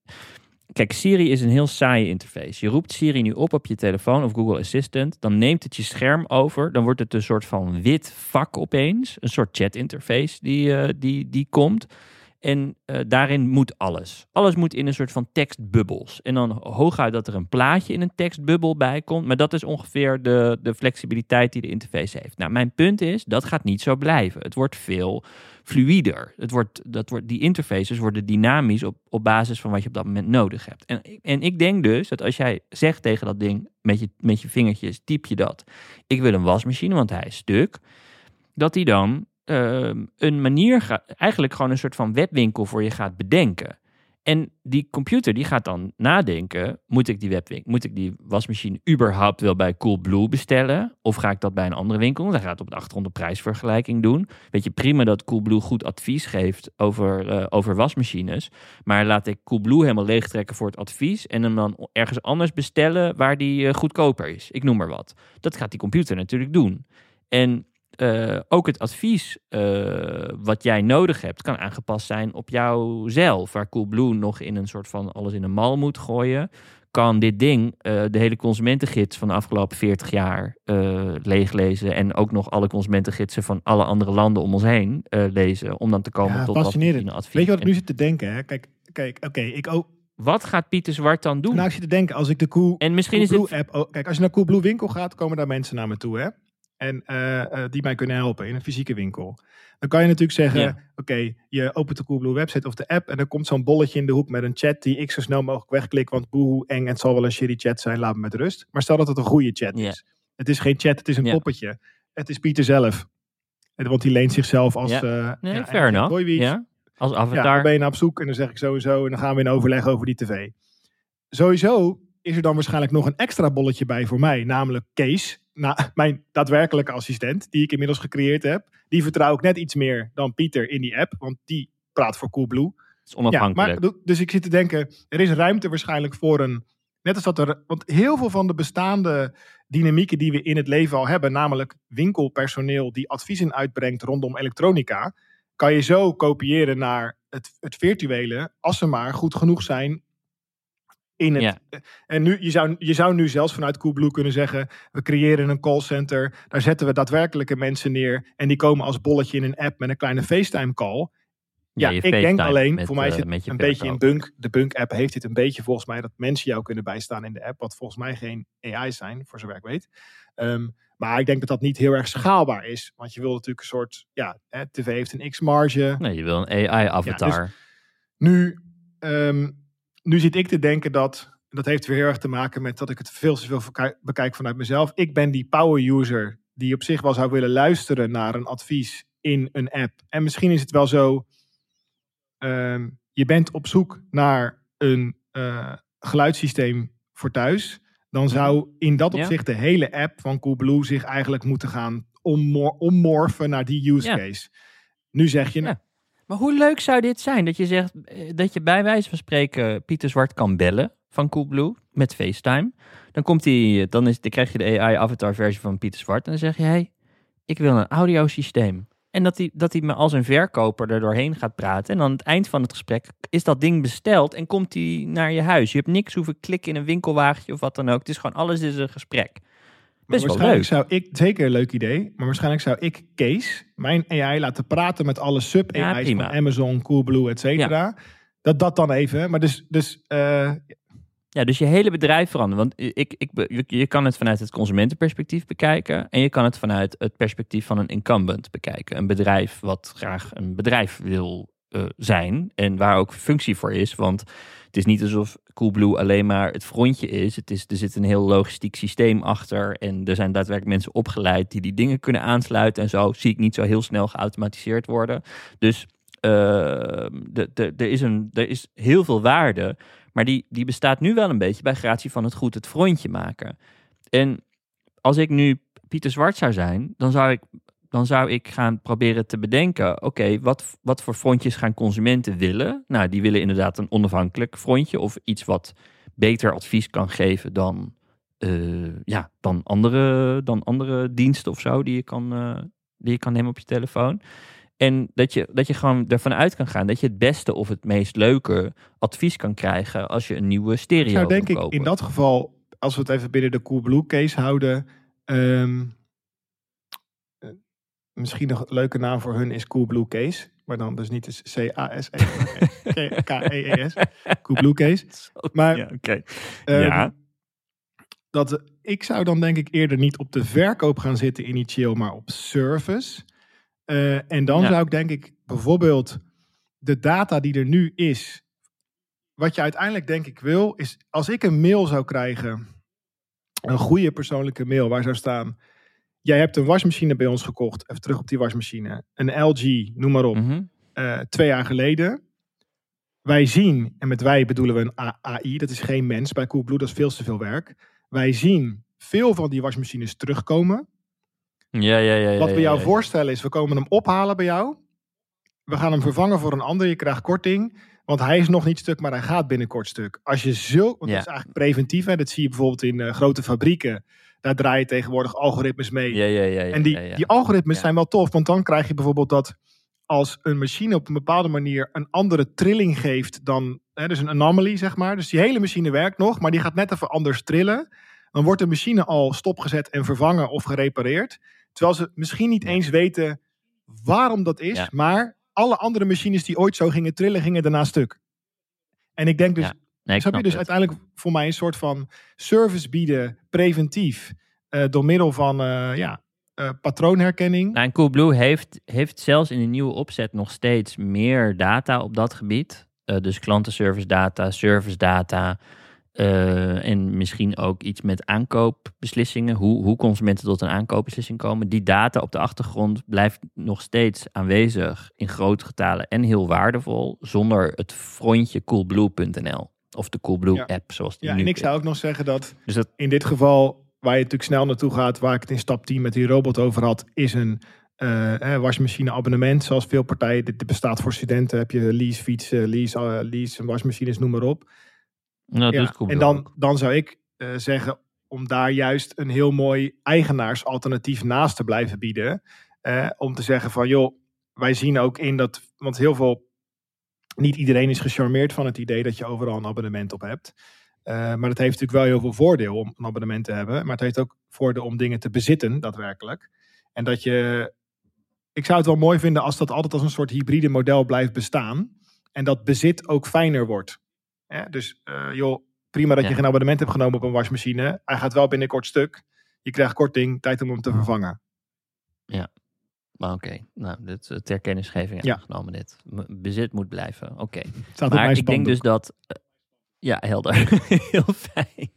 Kijk, Siri is een heel saaie interface. Je roept Siri nu op op je telefoon of Google Assistant. Dan neemt het je scherm over. Dan wordt het een soort van wit vak opeens. Een soort chat interface die, eh, die, die komt. En eh, daarin moet alles. Alles moet in een soort van tekstbubbels. En dan hooguit dat er een plaatje in een tekstbubbel bij komt. Maar dat is ongeveer de, de flexibiliteit die de interface heeft. Nou, mijn punt is, dat gaat niet zo blijven. Het wordt veel fluider. Het wordt, dat wordt, die interfaces worden dynamisch op, op basis van wat je op dat moment nodig hebt. En, en ik denk dus dat als jij zegt tegen dat ding met je, met je vingertjes, typ je dat. Ik wil een wasmachine, want hij is stuk. Dat hij dan ehm, een manier, eigenlijk gewoon een soort van webwinkel voor je gaat bedenken. En die computer die gaat dan nadenken, moet ik die webwinkel, moet ik die wasmachine überhaupt wel bij Coolblue bestellen? Of ga ik dat bij een andere winkel? Dan gaat het op de achtergrond een prijsvergelijking doen. Weet je, prima dat Coolblue goed advies geeft over, eh, over wasmachines. Maar laat ik Coolblue helemaal leegtrekken voor het advies en hem dan ergens anders bestellen waar die eh, goedkoper is. Ik noem maar wat. Dat gaat die computer natuurlijk doen. En eh, ook het advies eh, wat jij nodig hebt, kan aangepast zijn op jouzelf. Waar Coolblue nog in een soort van alles in een mal moet gooien, kan dit ding eh, de hele consumentengids van de afgelopen 40 jaar leeglezen. En ook nog alle consumentengidsen van alle andere landen om ons heen lezen. Om dan te komen Ja, tot fascinerend. een advies. Weet je wat ik nu zit te denken? Hè? Kijk, kijk oké, ik ook. wat gaat Pieter Zwart dan doen? Nou, ik zit te denken, als ik de Cool, en misschien is Coolblue het... app... oh, kijk, als je naar Coolblue winkel gaat, komen daar mensen naar me toe, hè? En eh, eh, die mij kunnen helpen in een fysieke winkel. Dan kan je natuurlijk zeggen, Ja. oké, je opent de Coolblue website of de app en er komt zo'n bolletje in de hoek met een chat die ik zo snel mogelijk wegklik, want boehoe, eng, en het zal wel een shitty chat zijn, laat me met rust. Maar stel dat het een goede chat Ja. is. Het is geen chat, het is een Ja. poppetje. Het is Pieter zelf. En- Want die leent zichzelf als... Ja. eh, Nee, ja, fair enough. Ja? Als Ja, avatar. dan ben je naar op zoek en dan zeg ik sowieso en dan gaan we in overleg over die tv. Sowieso is er dan waarschijnlijk nog een extra bolletje bij voor mij, namelijk Kees, na, mijn daadwerkelijke assistent, die ik inmiddels gecreëerd heb. Die vertrouw ik net iets meer dan Pieter in die app, want die praat voor Coolblue. Is Ja, onafhankelijk. maar, dus ik zit te denken, er is ruimte waarschijnlijk voor een, net als dat er, want heel veel van de bestaande dynamieken die we in het leven al hebben, namelijk winkelpersoneel die adviezen uitbrengt rondom elektronica, kan je zo kopiëren naar het, het virtuele, als ze maar goed genoeg zijn in het. Ja. En nu, je, zou, je zou nu zelfs vanuit Coolblue kunnen zeggen, we creëren een callcenter, daar zetten we daadwerkelijke mensen neer en die komen als bolletje in een app met een kleine FaceTime call. Ja, ik denk alleen, met, voor mij eh, zit met je een beetje in. Bunk. De Bunk-app heeft dit een beetje volgens mij dat mensen jou kunnen bijstaan in de app. Wat volgens mij geen AI's zijn, voor zover ik weet. Ehm, maar ik denk dat dat niet heel erg schaalbaar is. Want je wil natuurlijk een soort, ja, hè, tv heeft een x-marge. Nee, je wil een AI-avatar. Nu, ehm, nu zit ik te denken dat, dat heeft weer heel erg te maken met dat ik het veel te veel bekijk vanuit mezelf. Ik ben die power user die op zich wel zou willen luisteren naar een advies in een app. En misschien is het wel zo, ehm, je bent op zoek naar een eh, geluidssysteem voor thuis. Dan zou in dat Ja. opzicht de hele app van Coolblue zich eigenlijk moeten gaan ommor- ommorfen naar die use Ja. case. Nu zeg je, nou, Ja. Maar hoe leuk zou dit zijn? Dat je zegt eh, dat je bij wijze van spreken Pieter Zwart kan bellen van Coolblue met FaceTime. Dan, komt hij, dan, is, dan krijg je de AI-avatar versie van Pieter Zwart. En dan zeg je, hey, ik wil een audiosysteem. En dat hij, dat hij me als een verkoper er doorheen gaat praten. En aan het eind van het gesprek is dat ding besteld en komt hij naar je huis. Je hebt niks hoeven klikken in een winkelwagentje of wat dan ook. Het is gewoon alles is een gesprek. Best wel waarschijnlijk leuk. zou ik, zeker een leuk idee, maar waarschijnlijk zou ik Kees, mijn AI, laten praten met alle sub-AI's van Amazon, Coolblue, et cetera. Dat dat dan even, maar dus, dus eh, Ja, dus je hele bedrijf veranderen. Want ik, ik, je kan het vanuit het consumentenperspectief bekijken. En je kan het vanuit het perspectief van een incumbent bekijken. Een bedrijf wat graag een bedrijf wil eh, zijn. En waar ook functie voor is. Want het is niet alsof Coolblue alleen maar het frontje is. Het is er zit een heel logistiek systeem achter. En er zijn daadwerkelijk mensen opgeleid die die dingen kunnen aansluiten. En zo zie ik niet zo heel snel geautomatiseerd worden. Dus eh, de, er, is een, er is heel veel waarde. Maar die, die bestaat nu wel een beetje bij gratie van het goed het frontje maken. En als ik nu Pieter Zwart zou zijn, dan zou ik, dan zou ik gaan proberen te bedenken: oké, wat, wat voor frontjes gaan consumenten willen? Nou, die willen inderdaad een onafhankelijk frontje of iets wat beter advies kan geven dan, eh, ja, dan, andere, dan andere diensten of zo die je kan, eh, die je kan nemen op je telefoon. En dat je, dat je gewoon ervan uit kan gaan dat je het beste of het meest leuke advies kan krijgen als je een nieuwe stereo zou wil denk ik in dat geval, als we het even binnen de Coolblue case houden, ehm, eh, misschien nog een leuke naam voor hun is Coolblue case, maar dan dus niet de C-A-S-E, K-E-E-S, Coolblue case. Maar Ja, oké. Ehm, Ja. Dat, ik zou dan denk ik eerder niet op de verkoop gaan zitten initieel, maar op service. Eh, en dan Ja. zou ik denk ik bijvoorbeeld de data die er nu is. Wat je uiteindelijk denk ik wil, is als ik een mail zou krijgen, een goede persoonlijke mail waar zou staan. Jij hebt een wasmachine bij ons gekocht. Even terug op die wasmachine. Een LG, noem maar op Mhm. eh, twee jaar geleden. Wij zien, en met wij bedoelen we een AI, dat is geen mens bij Coolblue, dat is veel te veel werk. Wij zien veel van die wasmachines terugkomen. Ja, ja, ja. ja, Wat we jou ja. voorstellen is, we komen hem ophalen bij jou. We gaan hem vervangen voor een ander, je krijgt korting. Want hij is nog niet stuk, maar hij gaat binnenkort stuk. Als je zo, want Ja. dat is eigenlijk preventief, hè? dat zie je bijvoorbeeld in eh, grote fabrieken. Daar draai je tegenwoordig algoritmes mee. Ja, ja, ja, ja, En die, ja, die algoritmes zijn wel tof, want dan krijg je bijvoorbeeld dat als een machine op een bepaalde manier een andere trilling geeft dan, hè, dus een anomaly zeg maar. Dus die hele machine werkt nog, maar die gaat net even anders trillen. Dan wordt de machine al stopgezet en vervangen of gerepareerd. Terwijl ze misschien niet eens weten waarom dat is, maar alle andere machines die ooit zo gingen trillen, gingen daarna stuk. En ik denk dus, Nee, ik snap je dus het. uiteindelijk voor mij een soort van service bieden, preventief, eh, door middel van eh, ja, eh, patroonherkenning. Nou, en Coolblue heeft, heeft zelfs in de nieuwe opzet nog steeds meer data op dat gebied. Dus klantenservice data, service data. en misschien ook iets met aankoopbeslissingen, hoe, hoe consumenten tot een aankoopbeslissing komen. Die data op de achtergrond blijft nog steeds aanwezig in grote getalen en heel waardevol, zonder het frontje coolblue.nl of de Coolblue Ja. app, zoals die Ja, nu en ik zou ook nog zeggen dat Dus dat, in dit geval, waar je natuurlijk snel naartoe gaat, waar ik het in stap 10 met die robot over had, is een eh, wasmachine abonnement. Zoals veel partijen, dit, bestaat voor studenten, heb je lease fietsen, lease, eh, lease wasmachines, noem maar op. nou, Ja, en dan, dan zou ik eh, zeggen om daar juist een heel mooi eigenaarsalternatief naast te blijven bieden. Om te zeggen van joh, wij zien ook in dat, want heel veel, niet iedereen is gecharmeerd van het idee dat je overal een abonnement op hebt. Eh, maar het heeft natuurlijk wel heel veel voordeel om een abonnement te hebben. Maar het heeft ook voordeel om dingen te bezitten, daadwerkelijk. En dat je, ik zou het wel mooi vinden als dat altijd als een soort hybride model blijft bestaan. En dat bezit ook fijner wordt. Dus eh, joh, prima dat Ja. je geen abonnement hebt genomen op een wasmachine. Hij gaat wel binnenkort stuk. Je krijgt korting, tijd om hem te vervangen. Maar oké, nou, dit is ter kennisgeving Ja. aangenomen dit. Bezit moet blijven, oké. Maar ik denk dus dat. eh, ja, helder. Heel fijn.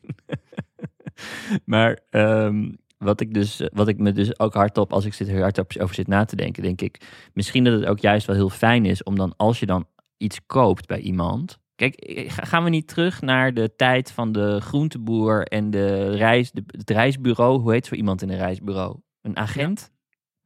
maar ehm, wat ik dus, wat ik me dus ook hardop, als ik zit er hardop over zit na te denken, denk ik, misschien dat het ook juist wel heel fijn is om dan, als je dan iets koopt bij iemand. Kijk, eh, ga- gaan we niet terug naar de tijd van de groenteboer en de reis, de, het reisbureau? Hoe heet zo iemand in een reisbureau? Een agent?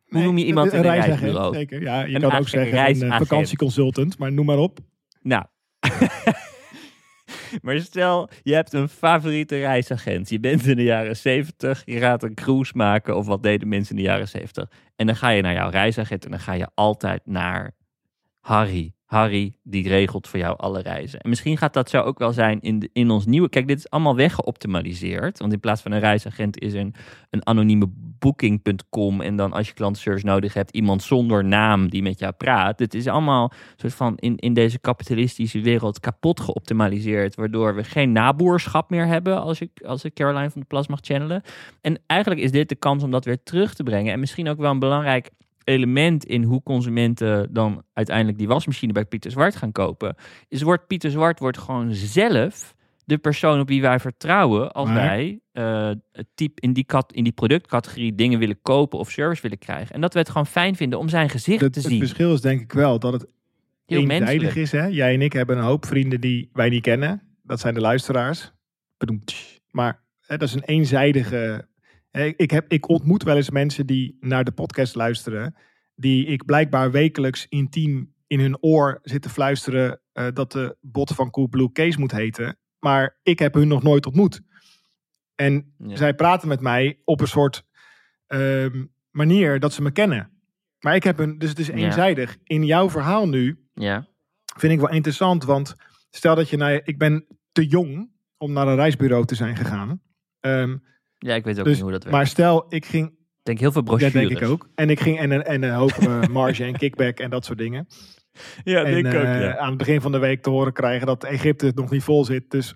Hoe noem je iemand in een reisagent, reisbureau? Zeker. Ja, je Een kan ook zeggen een eh, vakantieconsultant, maar noem maar op. Nou. maar stel, je hebt een favoriete reisagent. Je bent in de jaren 70, je gaat een cruise maken of wat deden mensen in de jaren 70. En dan ga je naar jouw reisagent en dan ga je altijd naar Harry. Harry, die regelt voor jou alle reizen. En misschien gaat dat zo ook wel zijn in, de, in ons nieuwe... Kijk, dit is allemaal weggeoptimaliseerd. Want in plaats van een reisagent is een, een anonieme booking.com. En dan als je klantenservice nodig hebt, iemand zonder naam die met jou praat. Het is allemaal soort van in, in deze kapitalistische wereld kapot geoptimaliseerd. Waardoor we geen naboerschap meer hebben, als ik, als ik Caroline van de Plas mag channelen. En eigenlijk is dit de kans om dat weer terug te brengen. En misschien ook wel een belangrijk element in hoe consumenten dan uiteindelijk die wasmachine bij Pieter Zwart gaan kopen. Is wordt Pieter Zwart wordt gewoon zelf de persoon op wie wij vertrouwen als Maar- wij eh, het type in die, kat, in die productcategorie dingen willen kopen of service willen krijgen. En dat we het gewoon fijn vinden om zijn gezicht Het, te het zien. verschil is denk ik wel dat het Heel eenzijdig is. Hè? Jij en ik hebben een hoop vrienden die wij niet kennen. Dat zijn de luisteraars. Maar hè, dat is een eenzijdige... hè, Ik, heb, ik ontmoet wel eens mensen die naar de podcast luisteren. Die ik blijkbaar wekelijks intiem in hun oor zitten fluisteren... eh, dat de bot van Coolblue Case moet heten. Maar ik heb hun nog nooit ontmoet. En Ja. zij praten met mij op een soort ehm, manier dat ze me kennen. Maar ik heb een, dus het is Ja. eenzijdig. In jouw verhaal nu Ja, vind ik wel interessant, want stel dat je naar, ik ben te jong om naar een reisbureau te zijn gegaan. Ehm, ja ik weet ook Dus- niet hoe dat werkt. maar stel, ik ging, ik denk heel veel dat brochures. denk ik ook, en ik ging en, een- en een hoop eh, marge en kickback en dat soort dingen. Ja, en denk ik ook, eh, ja. aan het begin van de week te horen krijgen dat Egypte het nog niet vol zit. Dus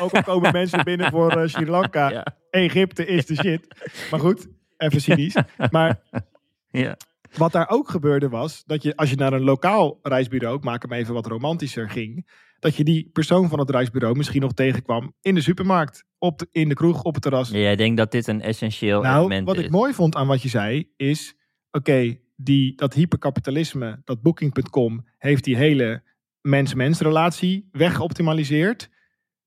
ook al komen mensen binnen voor eh, Sri Lanka. Ja, Egypte is de shit. Maar goed, even cynisch. Maar ja. Wat daar ook gebeurde was dat je, als je naar een lokaal reisbureau, ik maak hem even wat romantischer, ging, dat je die persoon van het reisbureau misschien nog tegenkwam in de supermarkt, op de, in de kroeg, op het terras. Ja, jij denkt dat dit een essentieel nou, element wat is. ik mooi vond aan wat je zei, is, oké, die dat hyperkapitalisme, dat Booking.com, heeft die hele mens-mens relatie weggeoptimaliseerd.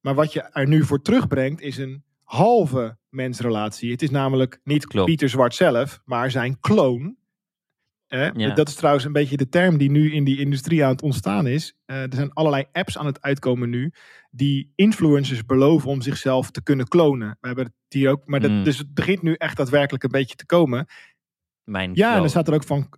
Maar wat je er nu voor terugbrengt, is een halve mensrelatie. Het is namelijk niet Klopt. Pieter Zwart zelf, maar zijn kloon. Eh, Ja. Dat is trouwens een beetje de term die nu in die industrie aan het ontstaan is. Eh, er zijn allerlei apps aan het uitkomen nu die influencers beloven om zichzelf te kunnen klonen. We hebben het hier ook, maar dat, Mm. dus het begint nu echt daadwerkelijk een beetje te komen. Mijn Ja, en dan staat er ook van,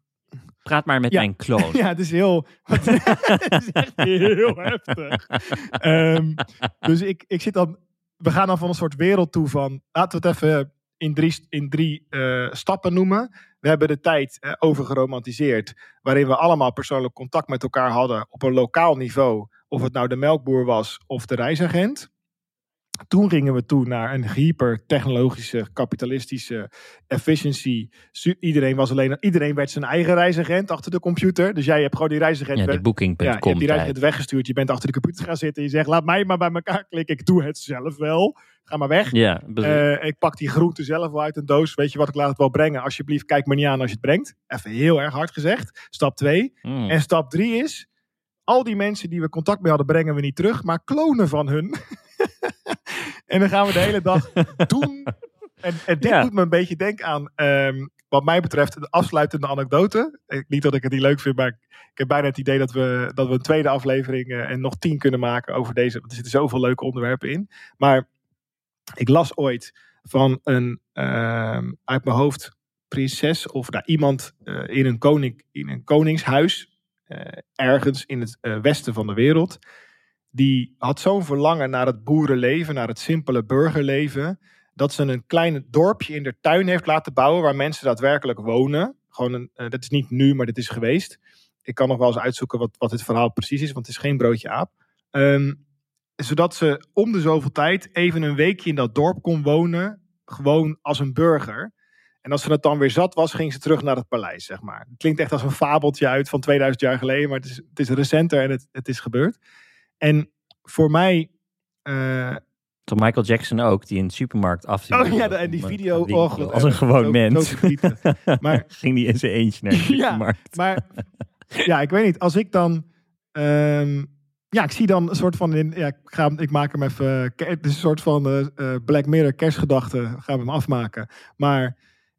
Praat maar met Ja. mijn kloon. ja, het is heel, het is echt heel heftig. Ehm, dus ik, ik zit dan, we gaan dan van een soort wereld toe van, laten we het even in drie, in drie eh, stappen noemen. We hebben de tijd eh, overgeromantiseerd, waarin we allemaal persoonlijk contact met elkaar hadden op een lokaal niveau. Of het nou de melkboer was of de reisagent. Toen gingen we toe naar een hyper-technologische, kapitalistische efficiency. Iedereen, was alleen, iedereen werd zijn eigen reisagent achter de computer. Dus jij hebt gewoon die reisagent Ja, booking.com ja, je hebt die reisagent weggestuurd. Je bent achter de computer gaan zitten. Je zegt, laat mij maar bij elkaar klikken. Ik doe het zelf wel. Ga maar weg. Ja, Eh, ik pak die groente zelf wel uit een doos. Weet je wat, ik laat het wel brengen. Alsjeblieft, kijk me niet aan als je het brengt. Even heel erg hard gezegd. Stap 2. mm. En stap 3 is... Al die mensen die we contact mee hadden, brengen we niet terug. Maar klonen van hun. en dan gaan we de hele dag doen. En, en dit Ja. doet me een beetje denken aan... ehm, wat mij betreft de afsluitende anekdote. Ik, niet dat ik het niet leuk vind, maar ik, ik heb bijna het idee dat we, dat we een tweede aflevering eh, en nog tien kunnen maken over deze. Want er zitten zoveel leuke onderwerpen in. Maar ik las ooit van een ehm, uit mijn hoofd prinses of nou, iemand eh, in, een koning, in een koningshuis. eh, ergens in het westen van de wereld. Die had zo'n verlangen naar het boerenleven, naar het simpele burgerleven. Dat ze een klein dorpje in de tuin heeft laten bouwen waar mensen daadwerkelijk wonen. Gewoon een, eh, dat is niet nu, maar dit is geweest. Ik kan nog wel eens uitzoeken wat, wat dit verhaal precies is, want het is geen broodje aap. Ehm, zodat ze om de zoveel tijd even een weekje in dat dorp kon wonen. Gewoon als een burger. En als ze dat dan weer zat was, ging ze terug naar het paleis, zeg maar. Het klinkt echt als een fabeltje uit van 2000 jaar geleden, maar het is, het is recenter en het, het is gebeurd. En voor mij... eh, Toch Michael Jackson ook, die in de supermarkt af Oh ja, en die video, oh, goed, als een eh, gewoon mens. Maar- ging die in zijn eentje naar de Ja. supermarkt. Maar ja, ik weet niet. Als ik dan. ehm, ja, ik zie dan een soort van. In, ja, ik, ga, ik maak hem even. eh, Het is een soort van eh, eh, Black Mirror kerstgedachte. Gaan we hem afmaken. Maar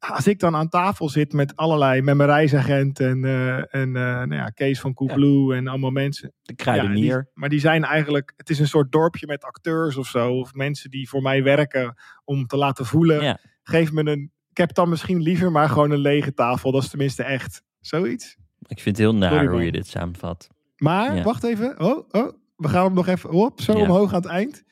als ik dan aan tafel zit met allerlei. Met mijn reisagent en, eh, en eh, nou ja, Kees van Coolblue en allemaal mensen. De Ja, kruidenier. die- maar die zijn eigenlijk. Het is een soort dorpje met acteurs of zo. Of mensen die voor mij werken om te laten voelen. Ja. Geef me een. Ik heb dan misschien liever maar gewoon een lege tafel. Dat is tenminste echt zoiets. Ik vind het heel naar Sorry, hoe je dit samenvat. Maar, Ja. wacht even. Oh, oh, we gaan hem nog even op, zo Ja. omhoog aan het eind.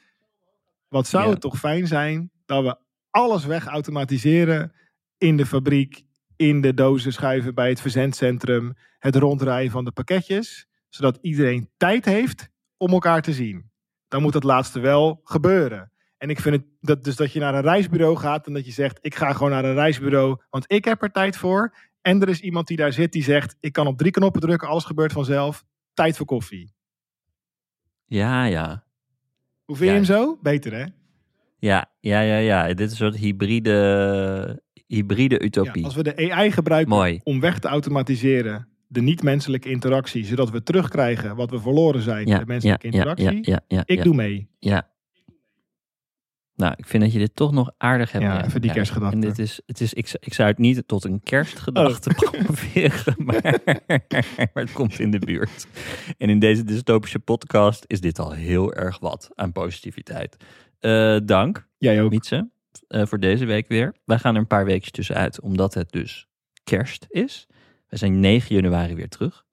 Wat zou Ja. het toch fijn zijn dat we alles wegautomatiseren in de fabriek, in de dozen schuiven bij het verzendcentrum, het rondrijden van de pakketjes, zodat iedereen tijd heeft om elkaar te zien. Dan moet het laatste wel gebeuren. En ik vind het dat, dus dat je naar een reisbureau gaat en dat je zegt: Ik ga gewoon naar een reisbureau, want ik heb er tijd voor. En er is iemand die daar zit die zegt: Ik kan op drie knoppen drukken, alles gebeurt vanzelf. Tijd voor koffie. Ja, ja. Hoe vind je hem zo? Beter hè? Ja, ja, ja, ja. Dit is een soort hybride, hybride Ja, utopie. als we de AI gebruiken Mooi. om weg te automatiseren, de niet-menselijke interactie, zodat we terugkrijgen wat we verloren zijn, Ja, de menselijke ja, interactie. Ik doe mee. Ja. Nou, ik vind dat je dit toch nog aardig hebt. Ja, even die kerstgedachte. En dit is, het is, ik, ik zou het niet tot een kerstgedachte Oh. promoveren, maar, maar het komt in de buurt. En in deze dystopische podcast is dit al heel erg wat aan positiviteit. Eh, dank, Jij ook. Mietse, eh, voor deze week weer. Wij gaan er een paar weekjes tussenuit, omdat het dus kerst is. We zijn 9 januari weer terug.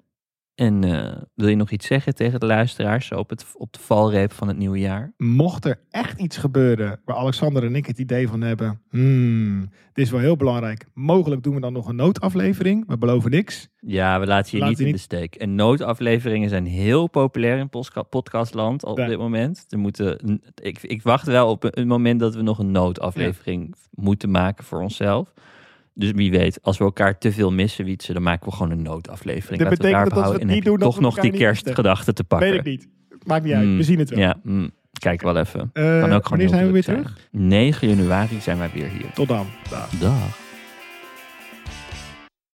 En eh, wil je nog iets zeggen tegen de luisteraars op, het, op de valreep van het nieuwe jaar? Mocht er echt iets gebeuren waar Alexander en ik het idee van hebben, hmm, dit is wel heel belangrijk. Mogelijk doen we dan nog een noodaflevering. We beloven niks. Ja, we laten je Laat niet in niet- de steek. En noodafleveringen zijn heel populair in podcastland op Ja. dit moment. Er moeten, ik, ik wacht wel op een, een moment dat we nog een noodaflevering moeten maken voor onszelf. Dus wie weet, als we elkaar te veel missen, Wietse, dan maken we gewoon een noodaflevering. Dat we betekent daarop dat als we het niet doen, toch we nog die elkaar niet missen. kerstgedachte te pakken. Weet ik niet. Maakt niet uit. Mm, We zien het wel. Ja, mm, kijk wel even. Eh, Kan ook gewoon wanneer zijn we weer terug? zijn. 9 januari zijn wij weer hier. Tot dan. Dag. Dag.